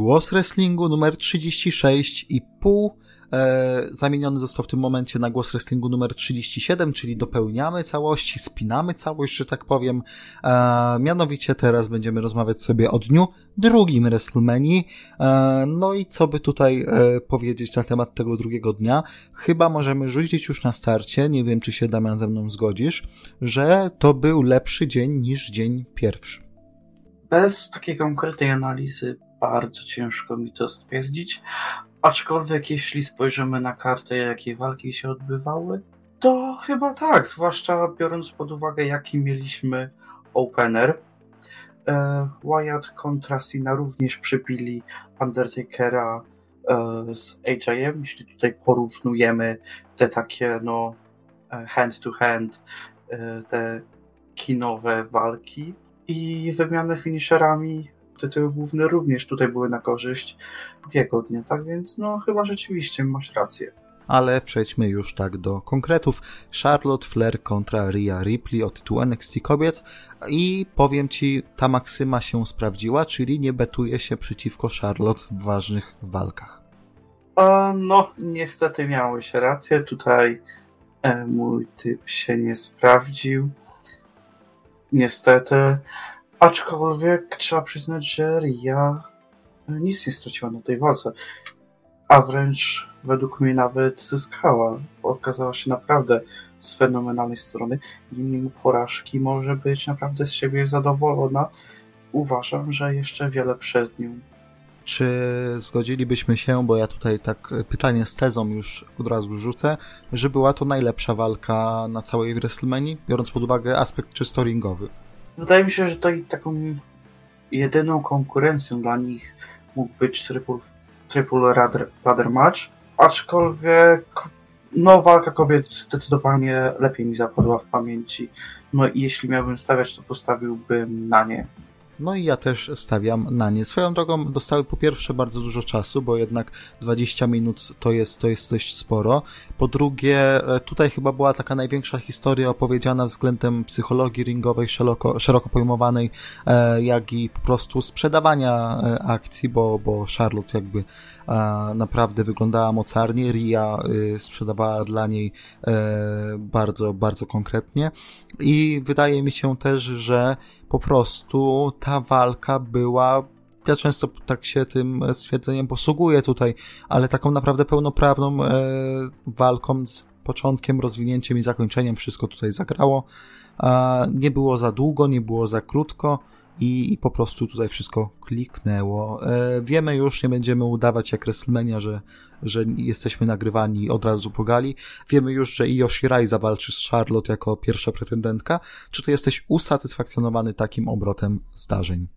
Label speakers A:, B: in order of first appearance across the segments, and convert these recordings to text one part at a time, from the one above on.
A: Głos Wrestlingu numer 36,5 e, zamieniony został w tym momencie na głos wrestlingu numer 37, czyli dopełniamy całości, spinamy całość, że tak powiem. E, mianowicie teraz będziemy rozmawiać sobie o dniu drugim WrestleMania. E, no i co by tutaj powiedzieć na temat tego drugiego dnia? Chyba możemy rzucić już na starcie, nie wiem czy się Damian ze mną zgodzisz, że to był lepszy dzień niż dzień pierwszy.
B: Bez takiej konkretnej analizy bardzo ciężko mi to stwierdzić, Aczkolwiek jeśli spojrzymy na kartę, jakie walki się odbywały, to chyba tak, zwłaszcza biorąc pod uwagę, jaki mieliśmy opener. E, Wyatt kontra Cena również przybili Undertakera e, z AJM, jeśli tutaj porównujemy te takie no e, hand to hand, e, te kinowe walki i wymianę finisherami tytuły główne również tutaj były na korzyść drugiego dnia, tak więc no chyba rzeczywiście masz rację.
A: Ale przejdźmy już tak do konkretów. Charlotte Flair kontra Rhea Ripley o tytuł NXT kobiet i powiem Ci, ta maksyma się sprawdziła, czyli nie betuje się przeciwko Charlotte w ważnych walkach.
B: A, no, niestety miałeś rację, tutaj e, mój typ się nie sprawdził. Niestety. Aczkolwiek trzeba przyznać, że Ria nic nie straciła na tej walce, a wręcz według mnie nawet zyskała, okazała się naprawdę z fenomenalnej strony i mimo porażki może być naprawdę z siebie zadowolona. Uważam, że jeszcze wiele przed nią.
A: Czy zgodzilibyśmy się, bo ja tutaj tak pytanie z tezą już od razu rzucę, że była to najlepsza walka na całej WrestleMania, biorąc pod uwagę aspekt czysto ringowy?
B: Wydaje mi się, że to i taką jedyną konkurencją dla nich mógł być triple, triple ladder match, aczkolwiek no walka kobiet zdecydowanie lepiej mi zapadła w pamięci. No i jeśli miałbym stawiać, to postawiłbym na nie.
A: No i ja też stawiam na nie. Swoją drogą dostały po pierwsze bardzo dużo czasu, bo jednak 20 minut to jest, to jest dość sporo. Po drugie, e, tutaj chyba była taka największa historia opowiedziana względem psychologii ringowej szeroko, szeroko pojmowanej, e, jak i po prostu sprzedawania e, akcji, bo, bo Charlotte jakby naprawdę wyglądała mocarnie. Ria sprzedawała dla niej bardzo, bardzo konkretnie. I wydaje mi się też, że po prostu ta walka była ja często tak się tym stwierdzeniem posługuję tutaj, ale taką naprawdę pełnoprawną e, walką z początkiem, rozwinięciem i zakończeniem wszystko tutaj zagrało. E, nie było za długo, nie było za krótko i, i po prostu tutaj wszystko kliknęło. E, wiemy już, nie będziemy udawać jak WrestleMania, że, że jesteśmy nagrywani od razu po gali. Wiemy już, że Io Shirai zawalczy z Charlotte jako pierwsza pretendentka. Czy ty jesteś usatysfakcjonowany takim obrotem zdarzeń?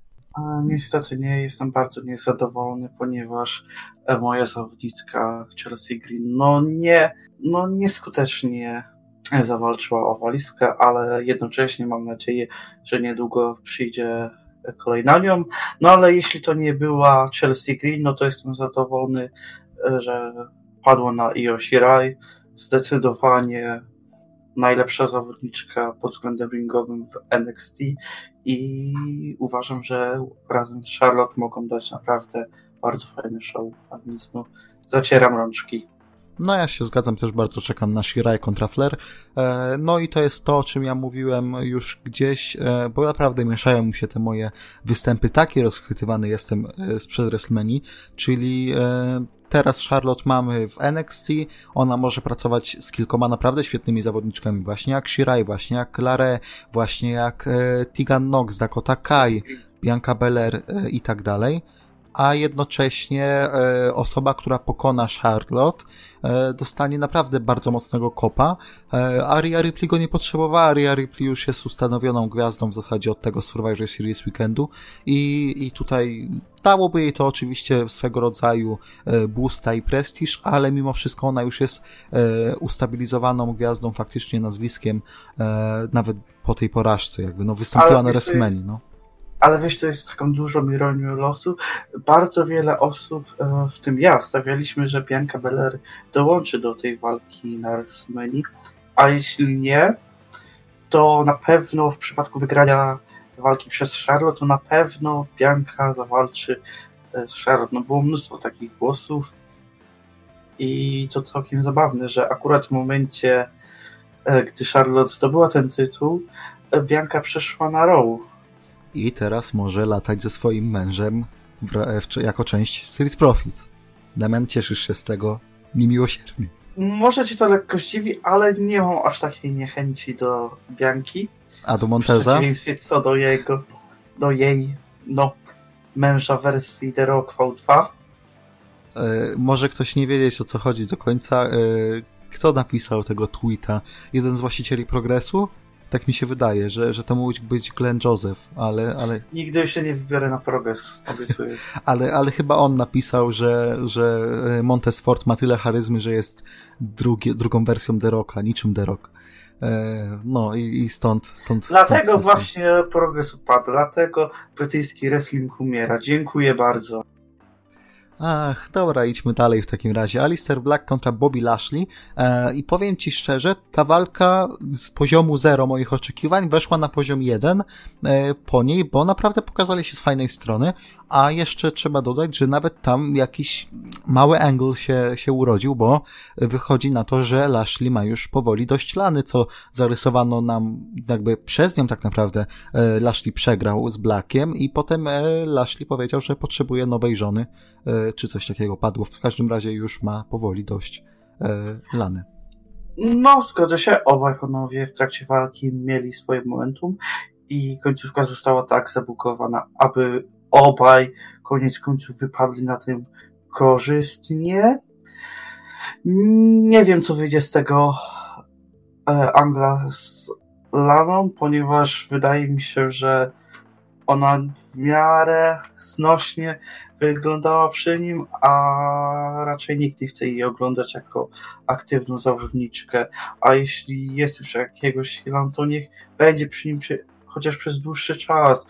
B: Niestety nie, jestem bardzo niezadowolony, ponieważ e, moja zawodniczka Chelsea Green, no nie, no nieskutecznie zawalczyła o walizkę, ale jednocześnie mam nadzieję, że niedługo przyjdzie kolej na nią. No ale jeśli to nie była Chelsea Green, no to jestem zadowolony, że padło na Io Shirai. Zdecydowanie najlepsza zawodniczka pod względem ringowym w NXT i uważam, że razem z Charlotte mogą dać naprawdę bardzo fajny show, a więc no zacieram rączki.
A: No ja się zgadzam, też bardzo czekam na Shirai kontra Flair. E, no i to jest to, o czym ja mówiłem już gdzieś, e, bo naprawdę mieszają mi się te moje występy. Taki rozchwytywany jestem e, sprzed WrestleMania, czyli teraz Charlotte mamy w NXT, ona może pracować z kilkoma naprawdę świetnymi zawodniczkami, właśnie jak Shirai, właśnie jak Clare, właśnie jak Tegan Nox, Dakota Kai, Bianca Belair i tak dalej a jednocześnie e, osoba, która pokona Charlotte, e, dostanie naprawdę bardzo mocnego kopa. E, Aria Ripley go nie potrzebowała, Aria Ripley już jest ustanowioną gwiazdą w zasadzie od tego Survivor Series weekendu i, i tutaj dałoby jej to oczywiście swego rodzaju boosta i prestiż, ale mimo wszystko ona już jest ustabilizowaną gwiazdą, faktycznie nazwiskiem, nawet po tej porażce, jakby no wystąpiła na WrestleMania, no
B: ale wiesz, to jest taką dużą ironią losu. Bardzo wiele osób, e, w tym ja, stawialiśmy, że Bianca Belair dołączy do tej walki na WrestleMania, a jeśli nie, to na pewno w przypadku wygrania walki przez Charlotte, to na pewno Bianca zawalczy e, z Charlotte. No było mnóstwo takich głosów i to całkiem zabawne, że akurat w momencie, e, gdy Charlotte zdobyła ten tytuł, Bianka przeszła na Raw.
A: I teraz może latać ze swoim mężem w, jako część Street Profits. Damian, cieszysz się z tego niemiłosiernie.
B: Może ci to lekko zdziwi, ale nie mam aż takiej niechęci do Bianki.
A: A do Monteza? W
B: przeciwieństwie co do jego, do jej, no, męża wersji The Rock V2.
A: Yy, może ktoś nie wiedzieć o co chodzi do końca. Yy, kto napisał tego tweeta? Jeden z właścicieli progresu? Tak mi się wydaje, że, że to mógł być Glenn Joseph, ale, ale...
B: Nigdy się nie wybiorę na progres, obiecuję.
A: ale, ale chyba on napisał, że, że e, Montez Ford ma tyle charyzmy, że jest drugi, drugą wersją The Rocka, niczym The Rock. E, no i, i stąd, stąd.
B: Dlatego
A: stąd
B: właśnie progres upadł, dlatego brytyjski wrestling umiera. Dziękuję bardzo.
A: Ach, dobra, idźmy dalej w takim razie. Alistair Black kontra Bobby Lashley. E, i powiem Ci szczerze, ta walka z poziomu 0 moich oczekiwań weszła na poziom 1 e, po niej, bo naprawdę pokazali się z fajnej strony, a jeszcze trzeba dodać, że nawet tam jakiś mały angle się, się urodził, bo wychodzi na to, że Lashley ma już powoli dość lany, co zarysowano nam jakby przez nią tak naprawdę. E, Lashley przegrał z Blackiem i potem e, Lashley powiedział, że potrzebuje nowej żony czy coś takiego padło. W każdym razie już ma powoli dość e, lany.
B: No, zgodzę się. Obaj panowie w trakcie walki mieli swoje momentum i końcówka została tak zabukowana, aby obaj koniec końców wypadli na tym korzystnie. Nie wiem, co wyjdzie z tego e, Angla z Laną, ponieważ wydaje mi się, że ona w miarę znośnie wyglądała przy nim, a raczej nikt nie chce jej oglądać jako aktywną zawodniczkę. A jeśli jest już jakiegoś Hilan, to niech będzie przy nim chociaż przez dłuższy czas,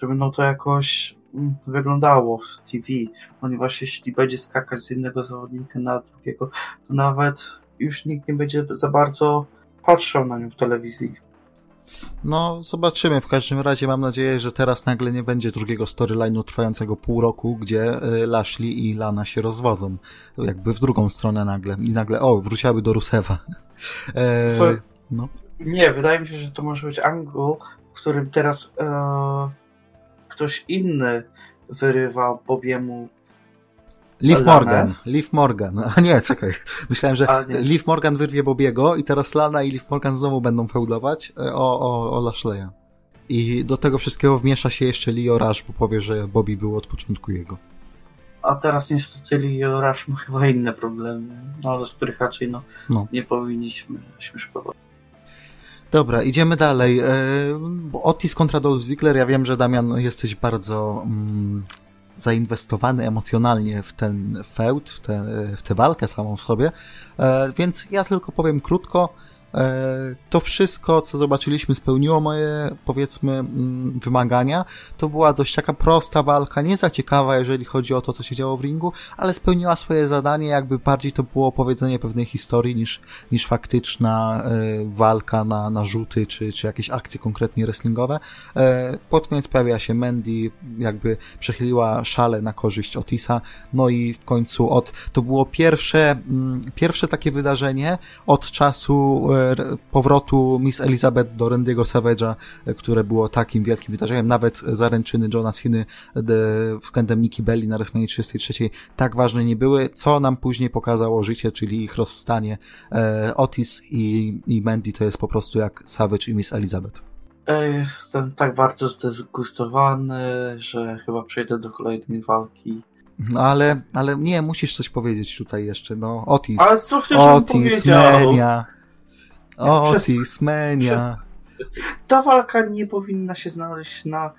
B: żeby no to jakoś mm, wyglądało w TV, ponieważ jeśli będzie skakać z jednego zawodnika na drugiego, to nawet już nikt nie będzie za bardzo patrzał na nią w telewizji.
A: No, zobaczymy. W każdym razie mam nadzieję, że teraz nagle nie będzie drugiego storyline'u trwającego pół roku, gdzie y, Lashley i Lana się rozwodzą. Jakby w drugą stronę nagle. I nagle, o, wróciłaby do Rusewa.
B: E, no. Nie, wydaje mi się, że to może być angle, w którym teraz e, ktoś inny wyrywa Bobiemu
A: Liv Morgan, Liv Morgan. A nie, czekaj. Myślałem, że Liv Morgan wyrwie Bobiego i teraz Lana i Liv Morgan znowu będą feudować e, o, o, o Lashleya. I do tego wszystkiego wmiesza się jeszcze Leo Rush, bo powie, że Bobby był od początku jego.
B: A teraz niestety Leo Rush ma chyba inne problemy, no, ale z których raczej no, no. nie powinniśmy śmieszkować.
A: Dobra, idziemy dalej. E, Otis kontra Dolph Ziggler. Ja wiem, że Damian jesteś bardzo mm, zainwestowany emocjonalnie w ten feud, w, te, w tę walkę samą w sobie, e, więc ja tylko powiem krótko, to wszystko, co zobaczyliśmy, spełniło moje, powiedzmy, mm, wymagania. To była dość taka prosta walka, nie za ciekawa, jeżeli chodzi o to, co się działo w ringu, ale spełniła swoje zadanie, jakby bardziej to było opowiedzenie pewnej historii niż, niż faktyczna e, walka na, na rzuty, czy, czy jakieś akcje konkretnie wrestlingowe. E, pod koniec pojawia się Mandy, jakby przechyliła szale na korzyść Otisa, no i w końcu od, to było pierwsze, mm, pierwsze takie wydarzenie od czasu powrotu Miss Elizabeth do Randy'ego Savage'a, które było takim wielkim wydarzeniem, nawet zaręczyny Johna Ciny względem Nikki Belli na WrestleMania 33 tak ważne nie były, co nam później pokazało życie, czyli ich rozstanie. E, Otis i, i Mandy to jest po prostu jak Savage i Miss Elizabeth.
B: Jestem tak bardzo zdegustowany, że chyba przejdę do kolejnej walki.
A: No ale, ale nie, musisz coś powiedzieć tutaj jeszcze, no Otis.
B: Ale co chcesz,
A: Otis, Mania. Otis, Mania.
B: Ta walka nie powinna się znaleźć na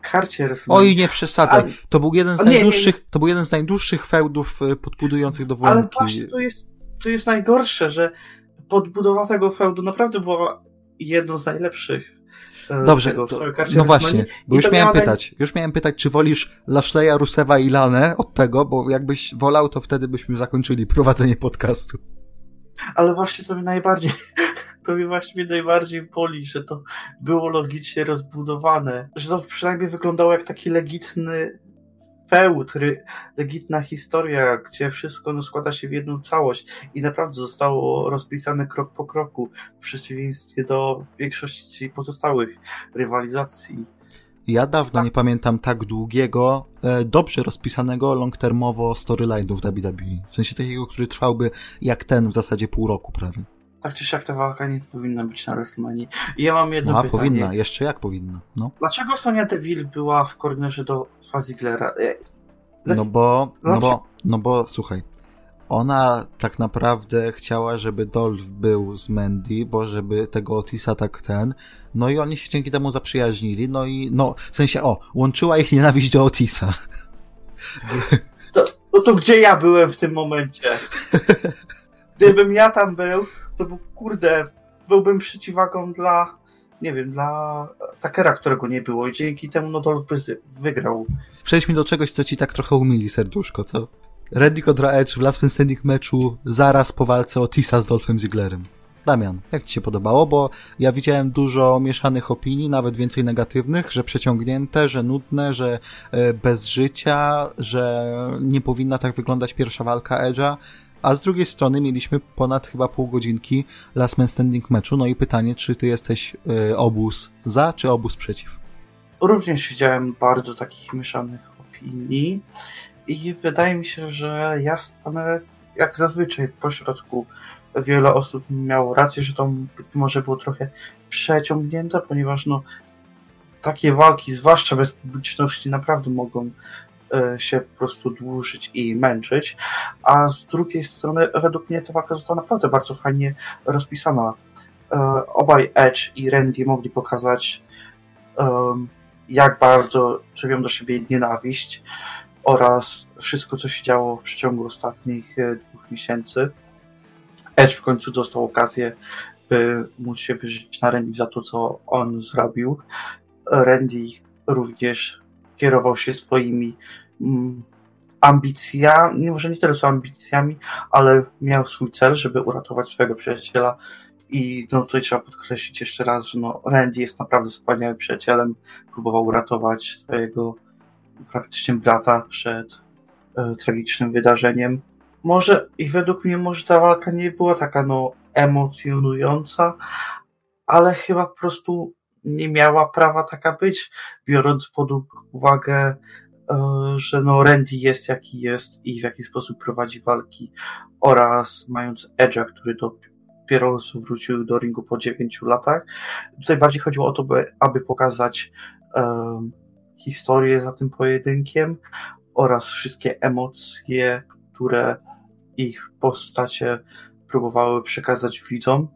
B: karcie
A: WrestleMania. Oj, nie przesadzaj. To był jeden z najdłuższych, nie, nie. to był jeden z najdłuższych feudów e, podbudujących do walki.
B: Ale właśnie to jest, to jest najgorsze, że podbudowa tego feudu naprawdę była jedną z najlepszych.
A: E, Dobrze, to, no właśnie, bo już miałem pytać, już miałem pytać, czy wolisz Lashleya, Rusewa i Lanę od tego, bo jakbyś wolał, to wtedy byśmy zakończyli prowadzenie podcastu
B: ale właśnie to mi najbardziej, to mi właśnie najbardziej boli, że to było logicznie rozbudowane, że to przynajmniej wyglądało jak taki legitny feud, legitna historia, gdzie wszystko no, składa się w jedną całość i naprawdę zostało rozpisane krok po kroku, w przeciwieństwie do większości pozostałych rywalizacji.
A: Ja dawno tak. nie pamiętam tak długiego, e, dobrze rozpisanego long-termowo storyline'u w WWE. W sensie takiego, który trwałby jak ten w zasadzie pół roku prawie.
B: Tak czy siak ta walka nie powinna być na WrestleMania. I ja mam jedno
A: no,
B: pytanie.
A: powinna, jeszcze jak powinna. No.
B: Dlaczego Sonia Deville była w kornerze do Faziglera?
A: E, no bo, no bo, no bo, słuchaj, ona tak naprawdę chciała, żeby Dolph był z Mandy, bo żeby tego Otisa tak ten, no i oni się dzięki temu zaprzyjaźnili, no i, no, w sensie, o, łączyła ich nienawiść do Otisa.
B: To, no to gdzie ja byłem w tym momencie? Gdybym ja tam był, to był, kurde, byłbym przeciwwagą dla, nie wiem, dla Takera, którego nie było i dzięki temu no Dolph by wygrał.
A: Przejdźmy do czegoś, co ci tak trochę umili serduszko, co? Randy kontra Edge w last standing meczu zaraz po walce Otisa z Dolphem Zigglerem. Damian, jak ci się podobało? Bo ja widziałem dużo mieszanych opinii, nawet więcej negatywnych, że przeciągnięte, że nudne, że e, bez życia, że nie powinna tak wyglądać pierwsza walka Edge'a. A z drugiej strony mieliśmy ponad chyba pół godzinki last man standing meczu. No i pytanie, czy ty jesteś y, obóz za, czy obóz przeciw?
B: Również widziałem bardzo takich mieszanych opinii i wydaje mi się, że ja stanę jak zazwyczaj po środku. Wiele osób miało rację, że to może było trochę przeciągnięte, ponieważ no, takie walki, zwłaszcza bez publiczności, naprawdę mogą e, się po prostu dłużyć i męczyć, a z drugiej strony według mnie ta walka została naprawdę bardzo fajnie rozpisana. E, obaj Edge i Randy mogli pokazać jak bardzo żywią do siebie nienawiść oraz wszystko, co się działo w przeciągu ostatnich e, dwóch miesięcy. Edge w końcu dostał okazję, by móc się wyżyć na Randy za to, co on zrobił. Randy również kierował się swoimi mm, ambicjami, może nie tyle są ambicjami, ale miał swój cel, żeby uratować swojego przyjaciela. I no tutaj trzeba podkreślić jeszcze raz, że no, Randy jest naprawdę wspaniałym przyjacielem. Próbował uratować swojego praktycznie brata przed e, tragicznym wydarzeniem. Może i według mnie może ta walka nie była taka no emocjonująca, ale chyba po prostu nie miała prawa taka być, biorąc pod uwagę, e, że no Randy jest jaki jest i w jaki sposób prowadzi walki oraz mając Edge'a, który dopiero wrócił do ringu po 9 latach. Tutaj bardziej chodziło o to, by, aby pokazać um, historię za tym pojedynkiem oraz wszystkie emocje, które ich postacie próbowały przekazać widzom.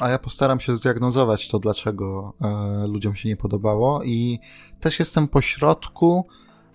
A: A ja postaram się zdiagnozować to, dlaczego e, ludziom się nie podobało i też jestem po środku,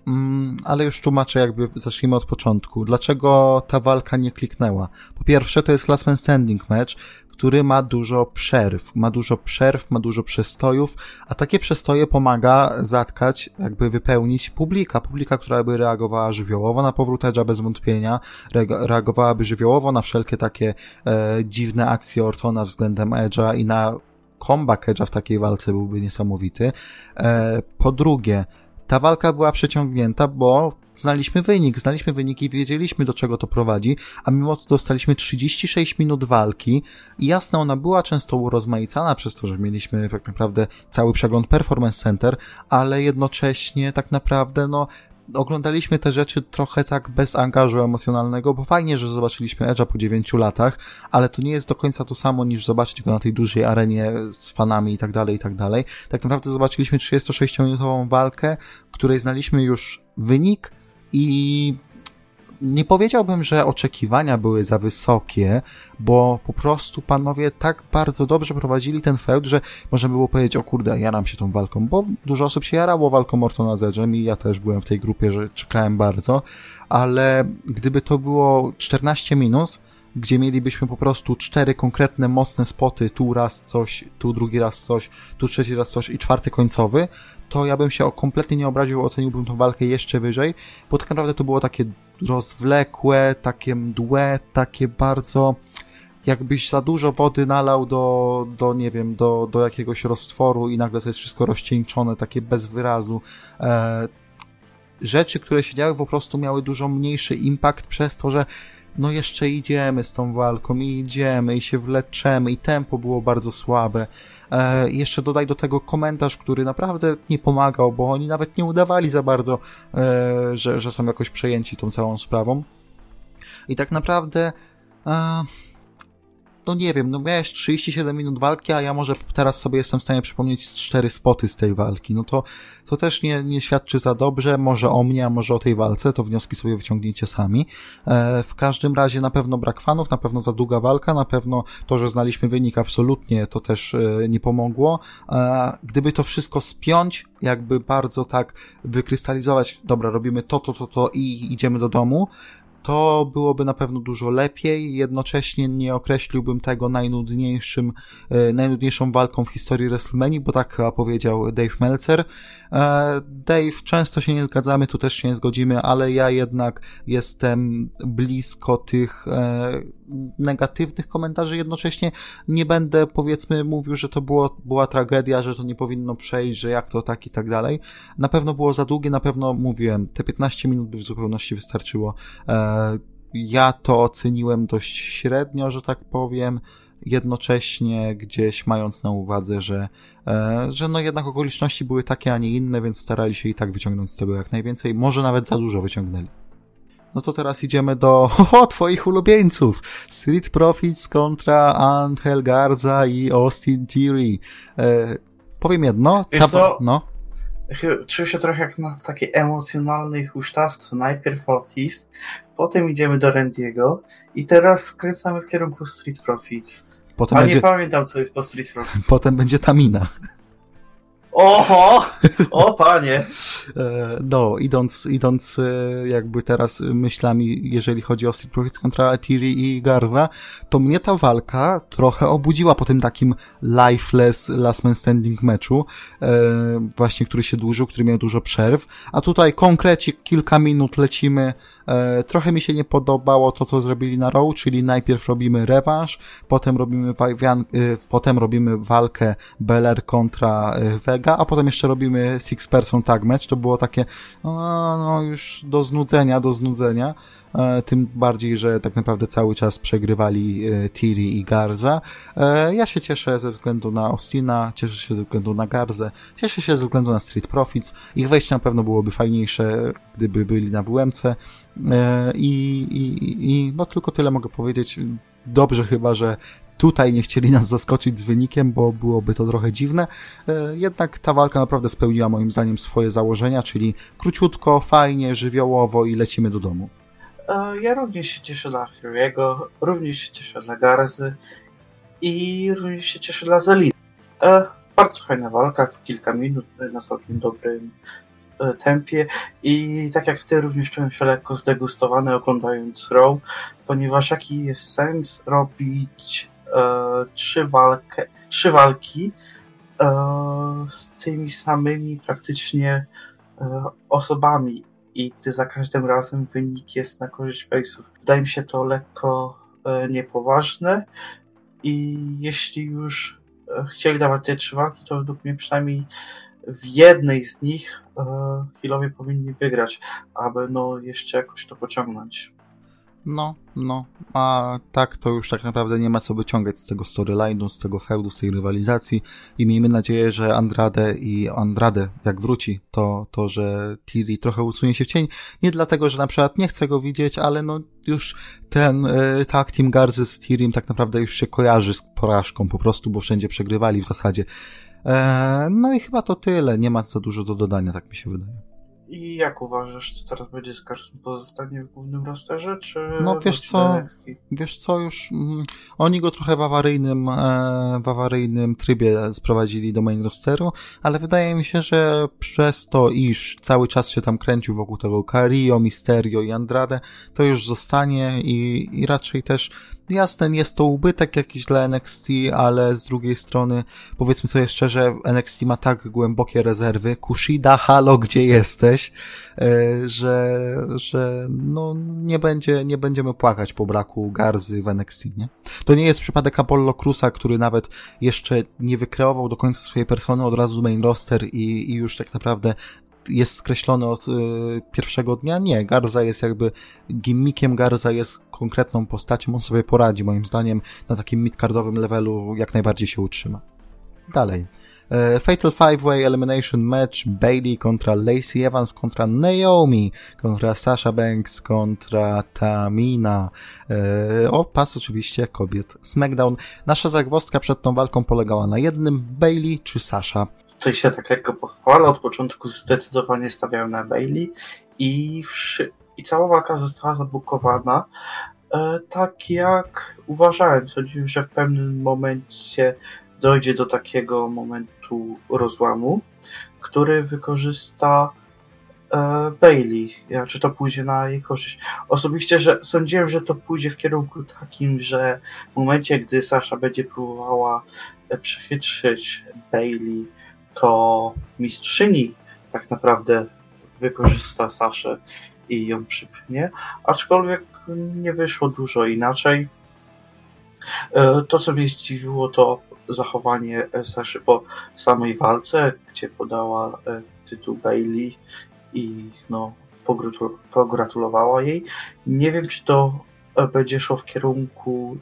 A: mm, ale już tłumaczę jakby, zacznijmy od początku. Dlaczego ta walka nie kliknęła? Po pierwsze, to jest last man standing match, który ma dużo przerw, ma dużo przerw, ma dużo przestojów, a takie przestoje pomaga zatkać, jakby wypełnić publika, publika, która by reagowała żywiołowo na powrót Edge'a bez wątpienia, reagowałaby żywiołowo na wszelkie takie e, dziwne akcje Ortona względem Edge'a i na comeback Edge'a w takiej walce byłby niesamowity. E, po drugie, ta walka była przeciągnięta, bo znaliśmy wynik, znaliśmy wyniki, wiedzieliśmy do czego to prowadzi, a mimo to dostaliśmy 36 minut walki i jasne, ona była często urozmaicana przez to, że mieliśmy tak naprawdę cały przegląd Performance Center, ale jednocześnie tak naprawdę, no, oglądaliśmy te rzeczy trochę tak bez angażu emocjonalnego, bo fajnie, że zobaczyliśmy Edge'a po 9 latach, ale to nie jest do końca to samo niż zobaczyć go na tej dużej arenie z fanami i tak dalej, i tak dalej. Tak naprawdę zobaczyliśmy 36-minutową walkę, której znaliśmy już wynik, i nie powiedziałbym, że oczekiwania były za wysokie, bo po prostu panowie tak bardzo dobrze prowadzili ten feud, że można było powiedzieć, o kurde, jaram się tą walką, bo dużo osób się jarało walką Mortona z Edge'em i ja też byłem w tej grupie, że czekałem bardzo, ale gdyby to było 14 minut, gdzie mielibyśmy po prostu cztery konkretne, mocne spoty, tu raz coś, tu drugi raz coś, tu trzeci raz coś i czwarty końcowy, to ja bym się kompletnie nie obraził, oceniłbym tą walkę jeszcze wyżej, bo tak naprawdę to było takie rozwlekłe, takie mdłe, takie bardzo jakbyś za dużo wody nalał do, do nie wiem, do, do jakiegoś roztworu i nagle to jest wszystko rozcieńczone, takie bez wyrazu. E, rzeczy, które się działy, po prostu miały dużo mniejszy impact przez to, że no jeszcze idziemy z tą walką i idziemy i się wleczemy i tempo było bardzo słabe. E, jeszcze dodaj do tego komentarz, który naprawdę nie pomagał, bo oni nawet nie udawali za bardzo, e, że, że są jakoś przejęci tą całą sprawą. I tak naprawdę e, no nie wiem, no miałeś 37 minut walki, a ja może teraz sobie jestem w stanie przypomnieć cztery spoty z tej walki. No to, to też nie, nie świadczy za dobrze, może o mnie, a może o tej walce, to wnioski sobie wyciągnijcie sami. E, w każdym razie na pewno brak fanów, na pewno za długa walka, na pewno to, że znaliśmy wynik absolutnie, to też e, nie pomogło. E, gdyby to wszystko spiąć, jakby bardzo tak wykrystalizować, dobra, robimy to, to, to, to i idziemy do domu, to byłoby na pewno dużo lepiej. Jednocześnie nie określiłbym tego najnudniejszym, e, najnudniejszą walką w historii WrestleMania, bo tak powiedział Dave Meltzer. E, Dave, często się nie zgadzamy, tu też się nie zgodzimy, ale ja jednak jestem blisko tych e, negatywnych komentarzy. Jednocześnie nie będę, powiedzmy, mówił, że to było, była tragedia, że to nie powinno przejść, że jak to tak i tak dalej. Na pewno było za długie, na pewno mówiłem, te 15 minut by w zupełności wystarczyło. Ja to oceniłem dość średnio, że tak powiem jednocześnie gdzieś mając na uwadze, że, e, że no jednak okoliczności były takie, a nie inne, więc starali się i tak wyciągnąć z tego jak najwięcej. Może nawet za dużo wyciągnęli. No to teraz idziemy do o, twoich ulubieńców. Street Profits kontra Angel Garza i Austin Theory. E, powiem jedno.
B: Ta, co? No. Czuję się trochę jak na takiej emocjonalnej huśtawce. Najpierw Otis, potem idziemy do Randiego i teraz skręcamy w kierunku Street Profits. Potem A będzie... nie pamiętam, co jest po Street Profits.
A: Potem będzie Tamina.
B: Oho! O panie!
A: E, no, idąc, idąc e, jakby teraz myślami, jeżeli chodzi o Street Profits kontra Tiri i Garza, to mnie ta walka trochę obudziła po tym takim lifeless last man standing meczu, e, właśnie który się dłużył, który miał dużo przerw, a tutaj konkrecie kilka minut lecimy trochę mi się nie podobało to, co zrobili na Raw, czyli najpierw robimy rewanż, potem robimy, e, potem robimy walkę Beller kontra e, Vega, a potem jeszcze robimy Six Person Tag Match. To było takie, no, no już do znudzenia, do znudzenia. E, tym bardziej, że tak naprawdę cały czas przegrywali e, Tiri i Garza. E, ja się cieszę ze względu na Austina, cieszę się ze względu na Garzę, cieszę się ze względu na Street Profits. Ich wejście na pewno byłoby fajniejsze, gdyby byli na WMC. I, i, i no tylko tyle mogę powiedzieć. Dobrze chyba, że tutaj nie chcieli nas zaskoczyć z wynikiem, bo byłoby to trochę dziwne. Jednak ta walka naprawdę spełniła moim zdaniem swoje założenia, czyli króciutko, fajnie, żywiołowo i lecimy do domu.
B: Ja również się cieszę dla Fury'ego, również się cieszę dla Garzy i również się cieszę dla Zelina. E, bardzo fajna walka, kilka minut na całkiem dobrym e, tempie. I tak jak ty również czułem się lekko zdegustowany oglądając Raw, ponieważ jaki jest sens robić e, trzy, walkę, trzy walki e, z tymi samymi praktycznie e, osobami i gdy za każdym razem wynik jest na korzyść face'ów. Wydaje mi się to lekko e, niepoważne i jeśli już e, chcieli dawać te trzy walki, to według mnie przynajmniej w jednej z nich e, Hillowie powinni wygrać, aby no jeszcze jakoś to pociągnąć.
A: No, no, a tak to już tak naprawdę nie ma co wyciągać z tego storyline'u, z tego feudu, z tej rywalizacji i miejmy nadzieję, że Andrade i Andrade jak wróci, to, to że Tiri trochę usunie się w cień. Nie dlatego, że na przykład nie chcę go widzieć, ale no już ten y, tak Team Garzy z Tirim tak naprawdę już się kojarzy z porażką po prostu, bo wszędzie przegrywali w zasadzie. E, no i chyba to tyle, nie ma za dużo do dodania, tak mi się wydaje.
B: I jak uważasz, co teraz będzie z każdym pozostanie w głównym rosterze, czy
A: No wiesz co, wiesz co, już mm, oni go trochę w awaryjnym, e, w awaryjnym trybie sprowadzili do main rosteru, ale wydaje mi się, że przez to, iż cały czas się tam kręcił wokół tego Cario, Misterio i Andrade, to już zostanie i, i raczej też jasne, jest to ubytek jakiś dla NXT, ale z drugiej strony, powiedzmy sobie szczerze, NXT ma tak głębokie rezerwy. Kushida, halo, gdzie jesteś? E, że, że no, nie będzie, nie będziemy płakać po braku Garzy w NXT, nie? To nie jest przypadek Apollo Cruza, który nawet jeszcze nie wykreował do końca swojej persony od razu main roster i, i już tak naprawdę jest skreślony od y, pierwszego dnia. Nie, Garza jest jakby gimmickiem, Garza jest konkretną postacią, on sobie poradzi, moim zdaniem, na takim midcardowym levelu jak najbardziej się utrzyma. Dalej. E, Fatal Five-Way Elimination Match Bailey kontra Lacey Evans kontra Naomi kontra Sasha Banks kontra Tamina e, o pas oczywiście kobiet SmackDown. Nasza zagwozdka przed tą walką polegała na jednym Bailey czy Sasha.
B: Tutaj się tak lekko pochwalę. Od początku zdecydowanie stawiałem na Bailey i, i cała walka została zabukowana e, tak jak uważałem. Sądziłem, że w pewnym momencie dojdzie do takiego momentu rozłamu, który wykorzysta e, Bailey, czy to pójdzie na jej korzyść. Osobiście że sądziłem, że to pójdzie w kierunku takim, że w momencie, gdy Sasha będzie próbowała e, przechytrzyć Bailey, to mistrzyni tak naprawdę wykorzysta Saszę i ją przypnie, aczkolwiek nie wyszło dużo inaczej. E, to, co mnie zdziwiło, to zachowanie Saszy po samej walce, gdzie podała e, tytuł Bailey i no, pogratulowała jej. Nie wiem, czy to e, będzie szło w kierunku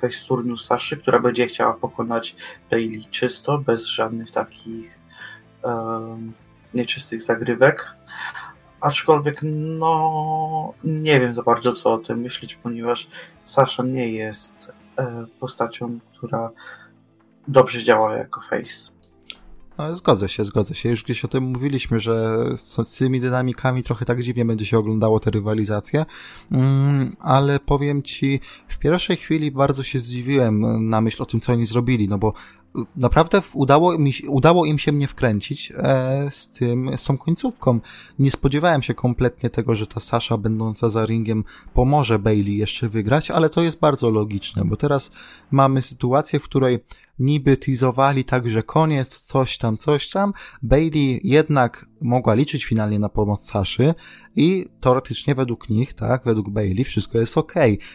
B: face turnu Saszy, która będzie chciała pokonać Bailey czysto, bez żadnych takich um, nieczystych zagrywek. Aczkolwiek, no, nie wiem za bardzo co o tym myśleć, ponieważ Sasha nie jest e, postacią, która dobrze działa jako face.
A: No, zgodzę się, zgodzę się. Już gdzieś o tym mówiliśmy, że z, tymi dynamikami trochę tak dziwnie będzie się oglądało te rywalizacje, mm, ale powiem ci, w pierwszej chwili bardzo się zdziwiłem na myśl o tym, co oni zrobili, no bo naprawdę udało, mi, udało im się mnie wkręcić e, z tym, z tą końcówką. Nie spodziewałem się kompletnie tego, że ta Sasha będąca za ringiem pomoże Bailey jeszcze wygrać, ale to jest bardzo logiczne, bo teraz mamy sytuację, w której niby teasowali tak, że koniec, coś tam, coś tam. Bailey jednak mogła liczyć finalnie na pomoc Saszy i teoretycznie według nich, tak, według Bailey wszystko jest ok.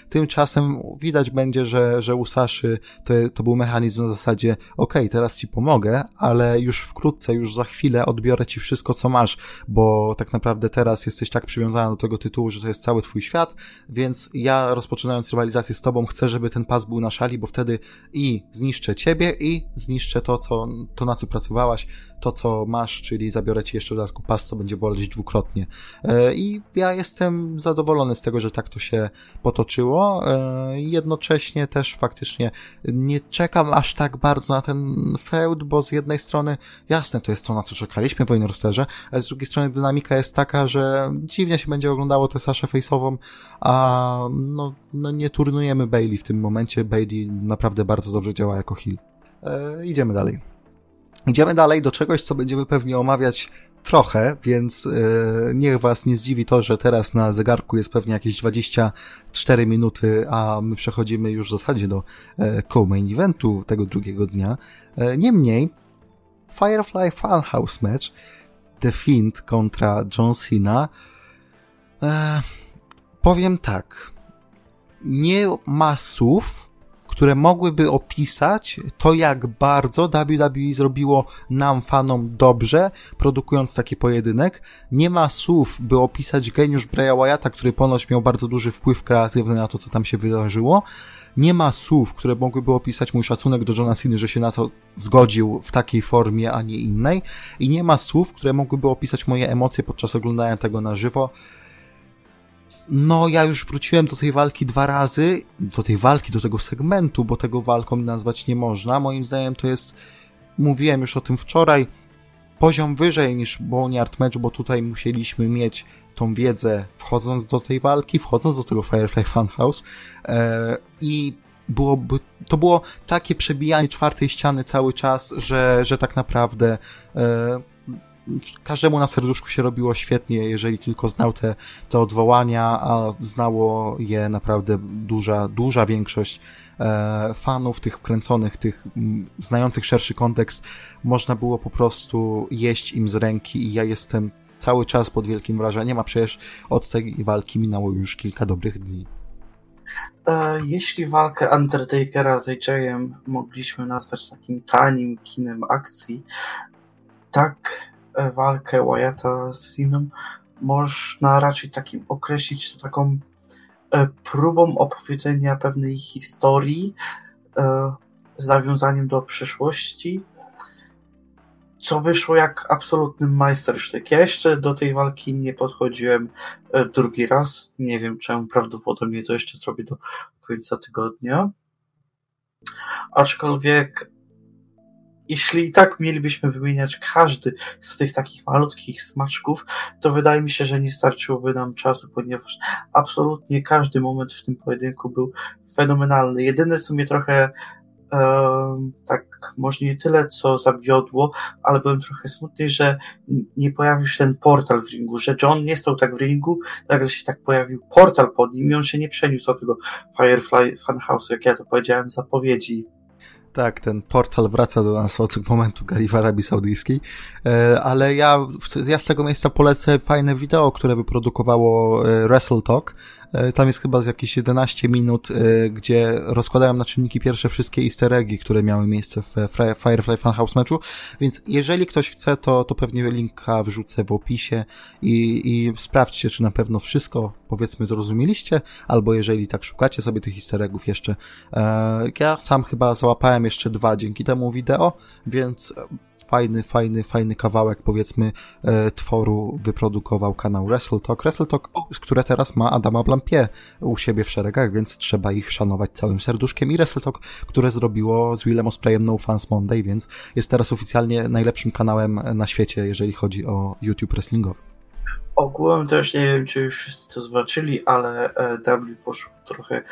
A: Tymczasem widać będzie, że, że u Saszy to, to był mechanizm na zasadzie ok, teraz ci pomogę, ale już wkrótce, już za chwilę odbiorę ci wszystko, co masz, bo tak naprawdę teraz jesteś tak przywiązana do tego tytułu, że to jest cały twój świat, więc ja rozpoczynając rywalizację z tobą chcę, żeby ten pas był na szali, bo wtedy i zniszczę ciebie i zniszczę to, co, to na co pracowałaś, to, co masz, czyli zabiorę ci jeszcze w dodatku pas, co będzie boleć dwukrotnie. E, I ja jestem zadowolony z tego, że tak to się potoczyło. E, jednocześnie też faktycznie nie czekam aż tak bardzo na ten feud, bo z jednej strony jasne, to jest to, na co czekaliśmy w Wojnorosterze, a z drugiej strony dynamika jest taka, że dziwnie się będzie oglądało tę Saszę Face'ową, a no, no nie turnujemy Bailey w tym momencie. Bailey naprawdę bardzo dobrze działa jako heal. E, idziemy dalej. Idziemy dalej do czegoś, co będziemy pewnie omawiać trochę, więc yy, niech was nie zdziwi to, że teraz na zegarku jest pewnie jakieś 24 minuty, a my przechodzimy już w zasadzie do yy, co-main eventu tego drugiego dnia. Niemniej, Firefly Funhouse Match, The Fiend kontra John Cena. powiem tak, nie ma słów, które mogłyby opisać to, jak bardzo WWE zrobiło nam, fanom, dobrze, produkując taki pojedynek. Nie ma słów, by opisać geniusz Braya Wyatta, który ponoć miał bardzo duży wpływ kreatywny na to, co tam się wydarzyło. Nie ma słów, które mogłyby opisać mój szacunek do Johna Cena, że się na to zgodził w takiej formie, a nie innej. I nie ma słów, które mogłyby opisać moje emocje podczas oglądania tego na żywo no, ja już wróciłem do tej walki dwa razy, do tej walki, do tego segmentu, bo tego walką nazwać nie można. Moim zdaniem to jest, mówiłem już o tym wczoraj, poziom wyżej niż Boneyard Match, bo tutaj musieliśmy mieć tą wiedzę wchodząc do tej walki, wchodząc do tego Firefly Funhouse e, i byłoby, to było takie przebijanie czwartej ściany cały czas, że, że tak naprawdę e, każdemu na serduszku się robiło świetnie, jeżeli tylko znał te, te odwołania, a znało je naprawdę duża, duża większość e, fanów, tych wkręconych, tych m, znających szerszy kontekst. Można było po prostu jeść im z ręki i ja jestem cały czas pod wielkim wrażeniem, a przecież od tej walki minęło już kilka dobrych dni.
B: E, jeśli walkę Undertakera z AJ'em mogliśmy nazwać takim tanim kinem akcji, tak walkę Wyatta z Siną można raczej takim określić taką e, próbą opowiedzenia pewnej historii z nawiązaniem do przeszłości, co wyszło jak absolutny majstersztyk. Ja jeszcze do tej walki nie podchodziłem drugi raz. Nie wiem czemu, prawdopodobnie to jeszcze zrobię do końca tygodnia. Aczkolwiek jeśli i tak mielibyśmy wymieniać każdy z tych takich malutkich smaczków, to wydaje mi się, że nie starczyłoby nam czasu, ponieważ absolutnie każdy moment w tym pojedynku był fenomenalny. Jedyne, co mnie trochę tak, może nie tyle, co zawiodło, ale byłem trochę smutny, że nie pojawił się ten portal w ringu, że John nie stał tak w ringu, nagle się tak pojawił portal pod nim i on się nie przeniósł od tego Firefly Funhouse, jak ja to powiedziałem zapowiedzi
A: tak, ten portal wraca do nas od momentu gali w Arabii Saudyjskiej, e, ale ja, ja z tego miejsca polecę fajne wideo, które wyprodukowało e, Wrestle Talk, tam jest chyba z jakieś 11 minut, e, gdzie rozkładają na czynniki pierwsze wszystkie easter eggi, które miały miejsce w Firefly Funhouse meczu, więc jeżeli ktoś chce, to, to pewnie linka wrzucę w opisie i, i sprawdźcie, czy na pewno wszystko, powiedzmy, zrozumieliście, albo jeżeli tak szukacie sobie tych easter eggów jeszcze. E, ja sam chyba załapałem jeszcze dwa dzięki temu wideo, więc fajny, fajny, fajny kawałek, powiedzmy, e, tworu wyprodukował kanał Wrestle Talk. Wrestle Talk, które teraz ma Adama Blampie u siebie w szeregach, więc trzeba ich szanować całym serduszkiem. I Wrestle Talk, które zrobiło z Willem Ospreyem No Fans Monday, więc jest teraz oficjalnie najlepszym kanałem na świecie, jeżeli chodzi o YouTube wrestlingowy.
B: Ogółem też nie wiem, czy już wszyscy to zobaczyli, ale e, W poszło trochę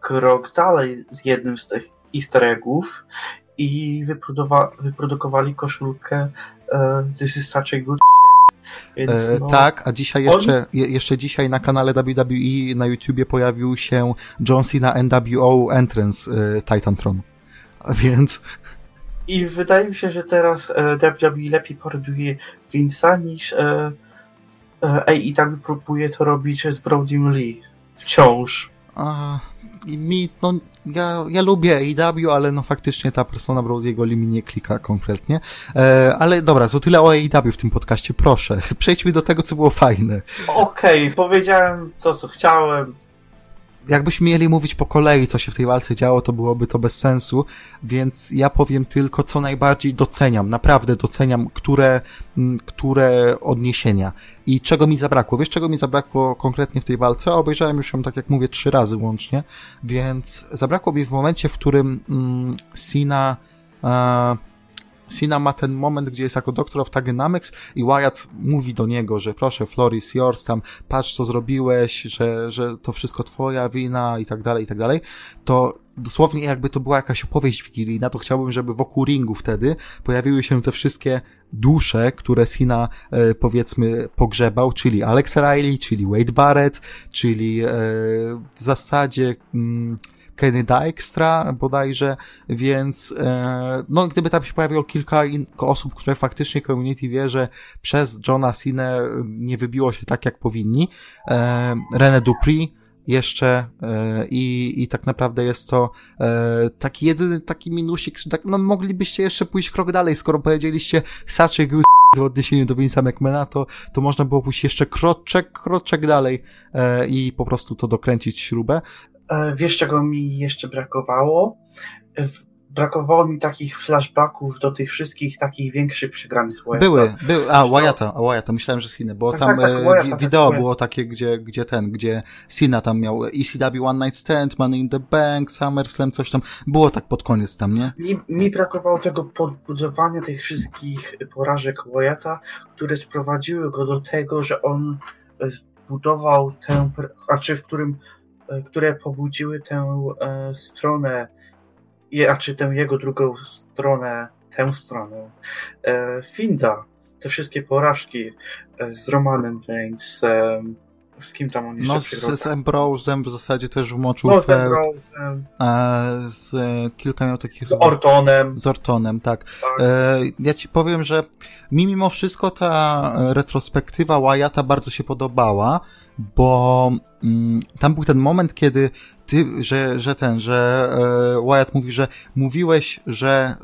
B: krok dalej z jednym z tych easter eggów i wyprodukowali koszulkę uh, This is such a good
A: Więc, e, no, tak, a dzisiaj jeszcze, on... jeszcze dzisiaj na kanale WWE na YouTubie pojawił się John Cena NWO Entrance e, Titantron. Więc...
B: I wydaje mi się, że teraz e, WWE lepiej paroduje Vince'a niż e, e, AEW próbuje to robić z Brodym Lee. Wciąż.
A: A, mi, no, ja, ja lubię AEW, ale no faktycznie ta persona Brody'ego mi nie klika konkretnie. E, ale dobra, to tyle o AEW w tym podcaście, proszę. Przejdźmy do tego, co było fajne.
B: Okej, okay, powiedziałem to, co chciałem
A: jakbyśmy mieli mówić po kolei, co się w tej walce działo, to byłoby to bez sensu, więc ja powiem tylko, co najbardziej doceniam, naprawdę doceniam, które, które odniesienia i czego mi zabrakło. Wiesz, czego mi zabrakło konkretnie w tej walce? Obejrzałem już ją, tak jak mówię, trzy razy łącznie, więc zabrakło mi w momencie, w którym mm, Sina Cena ma ten moment, gdzie jest jako Doctor of Tagenomics i Wyatt mówi do niego, że proszę, Floris, yours, tam patrz co zrobiłeś, że, że to wszystko twoja wina i tak dalej, i tak dalej, to dosłownie jakby to była jakaś opowieść wigilijna, to chciałbym, żeby wokół ringu wtedy pojawiły się te wszystkie dusze, które Sina e, powiedzmy pogrzebał, czyli Alex Riley, czyli Wade Barrett, czyli e, w zasadzie mm, Kenny Dykstra bodajże, więc e, no gdyby tam się pojawiło kilka osób, które faktycznie community wie, że przez Johna Cena nie wybiło się tak jak powinni, e, René Dupri jeszcze e, i, i tak naprawdę jest to e, taki jedyny taki minusik, że tak, no moglibyście jeszcze pójść krok dalej, skoro powiedzieliście such a good w odniesieniu do Vince'a McMahona, to, to można było pójść jeszcze kroczek, kroczek dalej e, i po prostu to dokręcić śrubę.
B: E, wiesz, czego mi jeszcze brakowało? Brakowało mi takich flashbacków do tych wszystkich takich większych przegranych
A: Wyatta. Były, były, a Wyatta, a Wyatta, myślałem, że Cena, bo tak, tam tak, tak, e, tak, wideo tak, było takie, gdzie, gdzie ten, gdzie Cena tam miał ECW One Night Stand, Money in the Bank, SummerSlam, coś tam, było tak pod koniec tam, nie?
B: Mi, mi brakowało tego podbudowania tych wszystkich porażek Wyatta, które sprowadziły go do tego, że on zbudował tę, a czy w którym E, które pobudziły tę e, stronę, a czy tę jego drugą stronę, tę stronę, e, Finda, te wszystkie porażki z Romanem Reigns, z kim tam on jeszcze
A: No z, z Ambrose'em w zasadzie też wmoczył no, z Ambrose'em. z kilka miał takich...
B: Z Ortonem.
A: Z Ortonem, tak. tak. E, ja ci powiem, że mi mimo wszystko ta retrospektywa Wyatta bardzo się podobała, bo mm, tam był ten moment, kiedy ty, że, że ten, że e, Wyatt mówi, że mówiłeś, że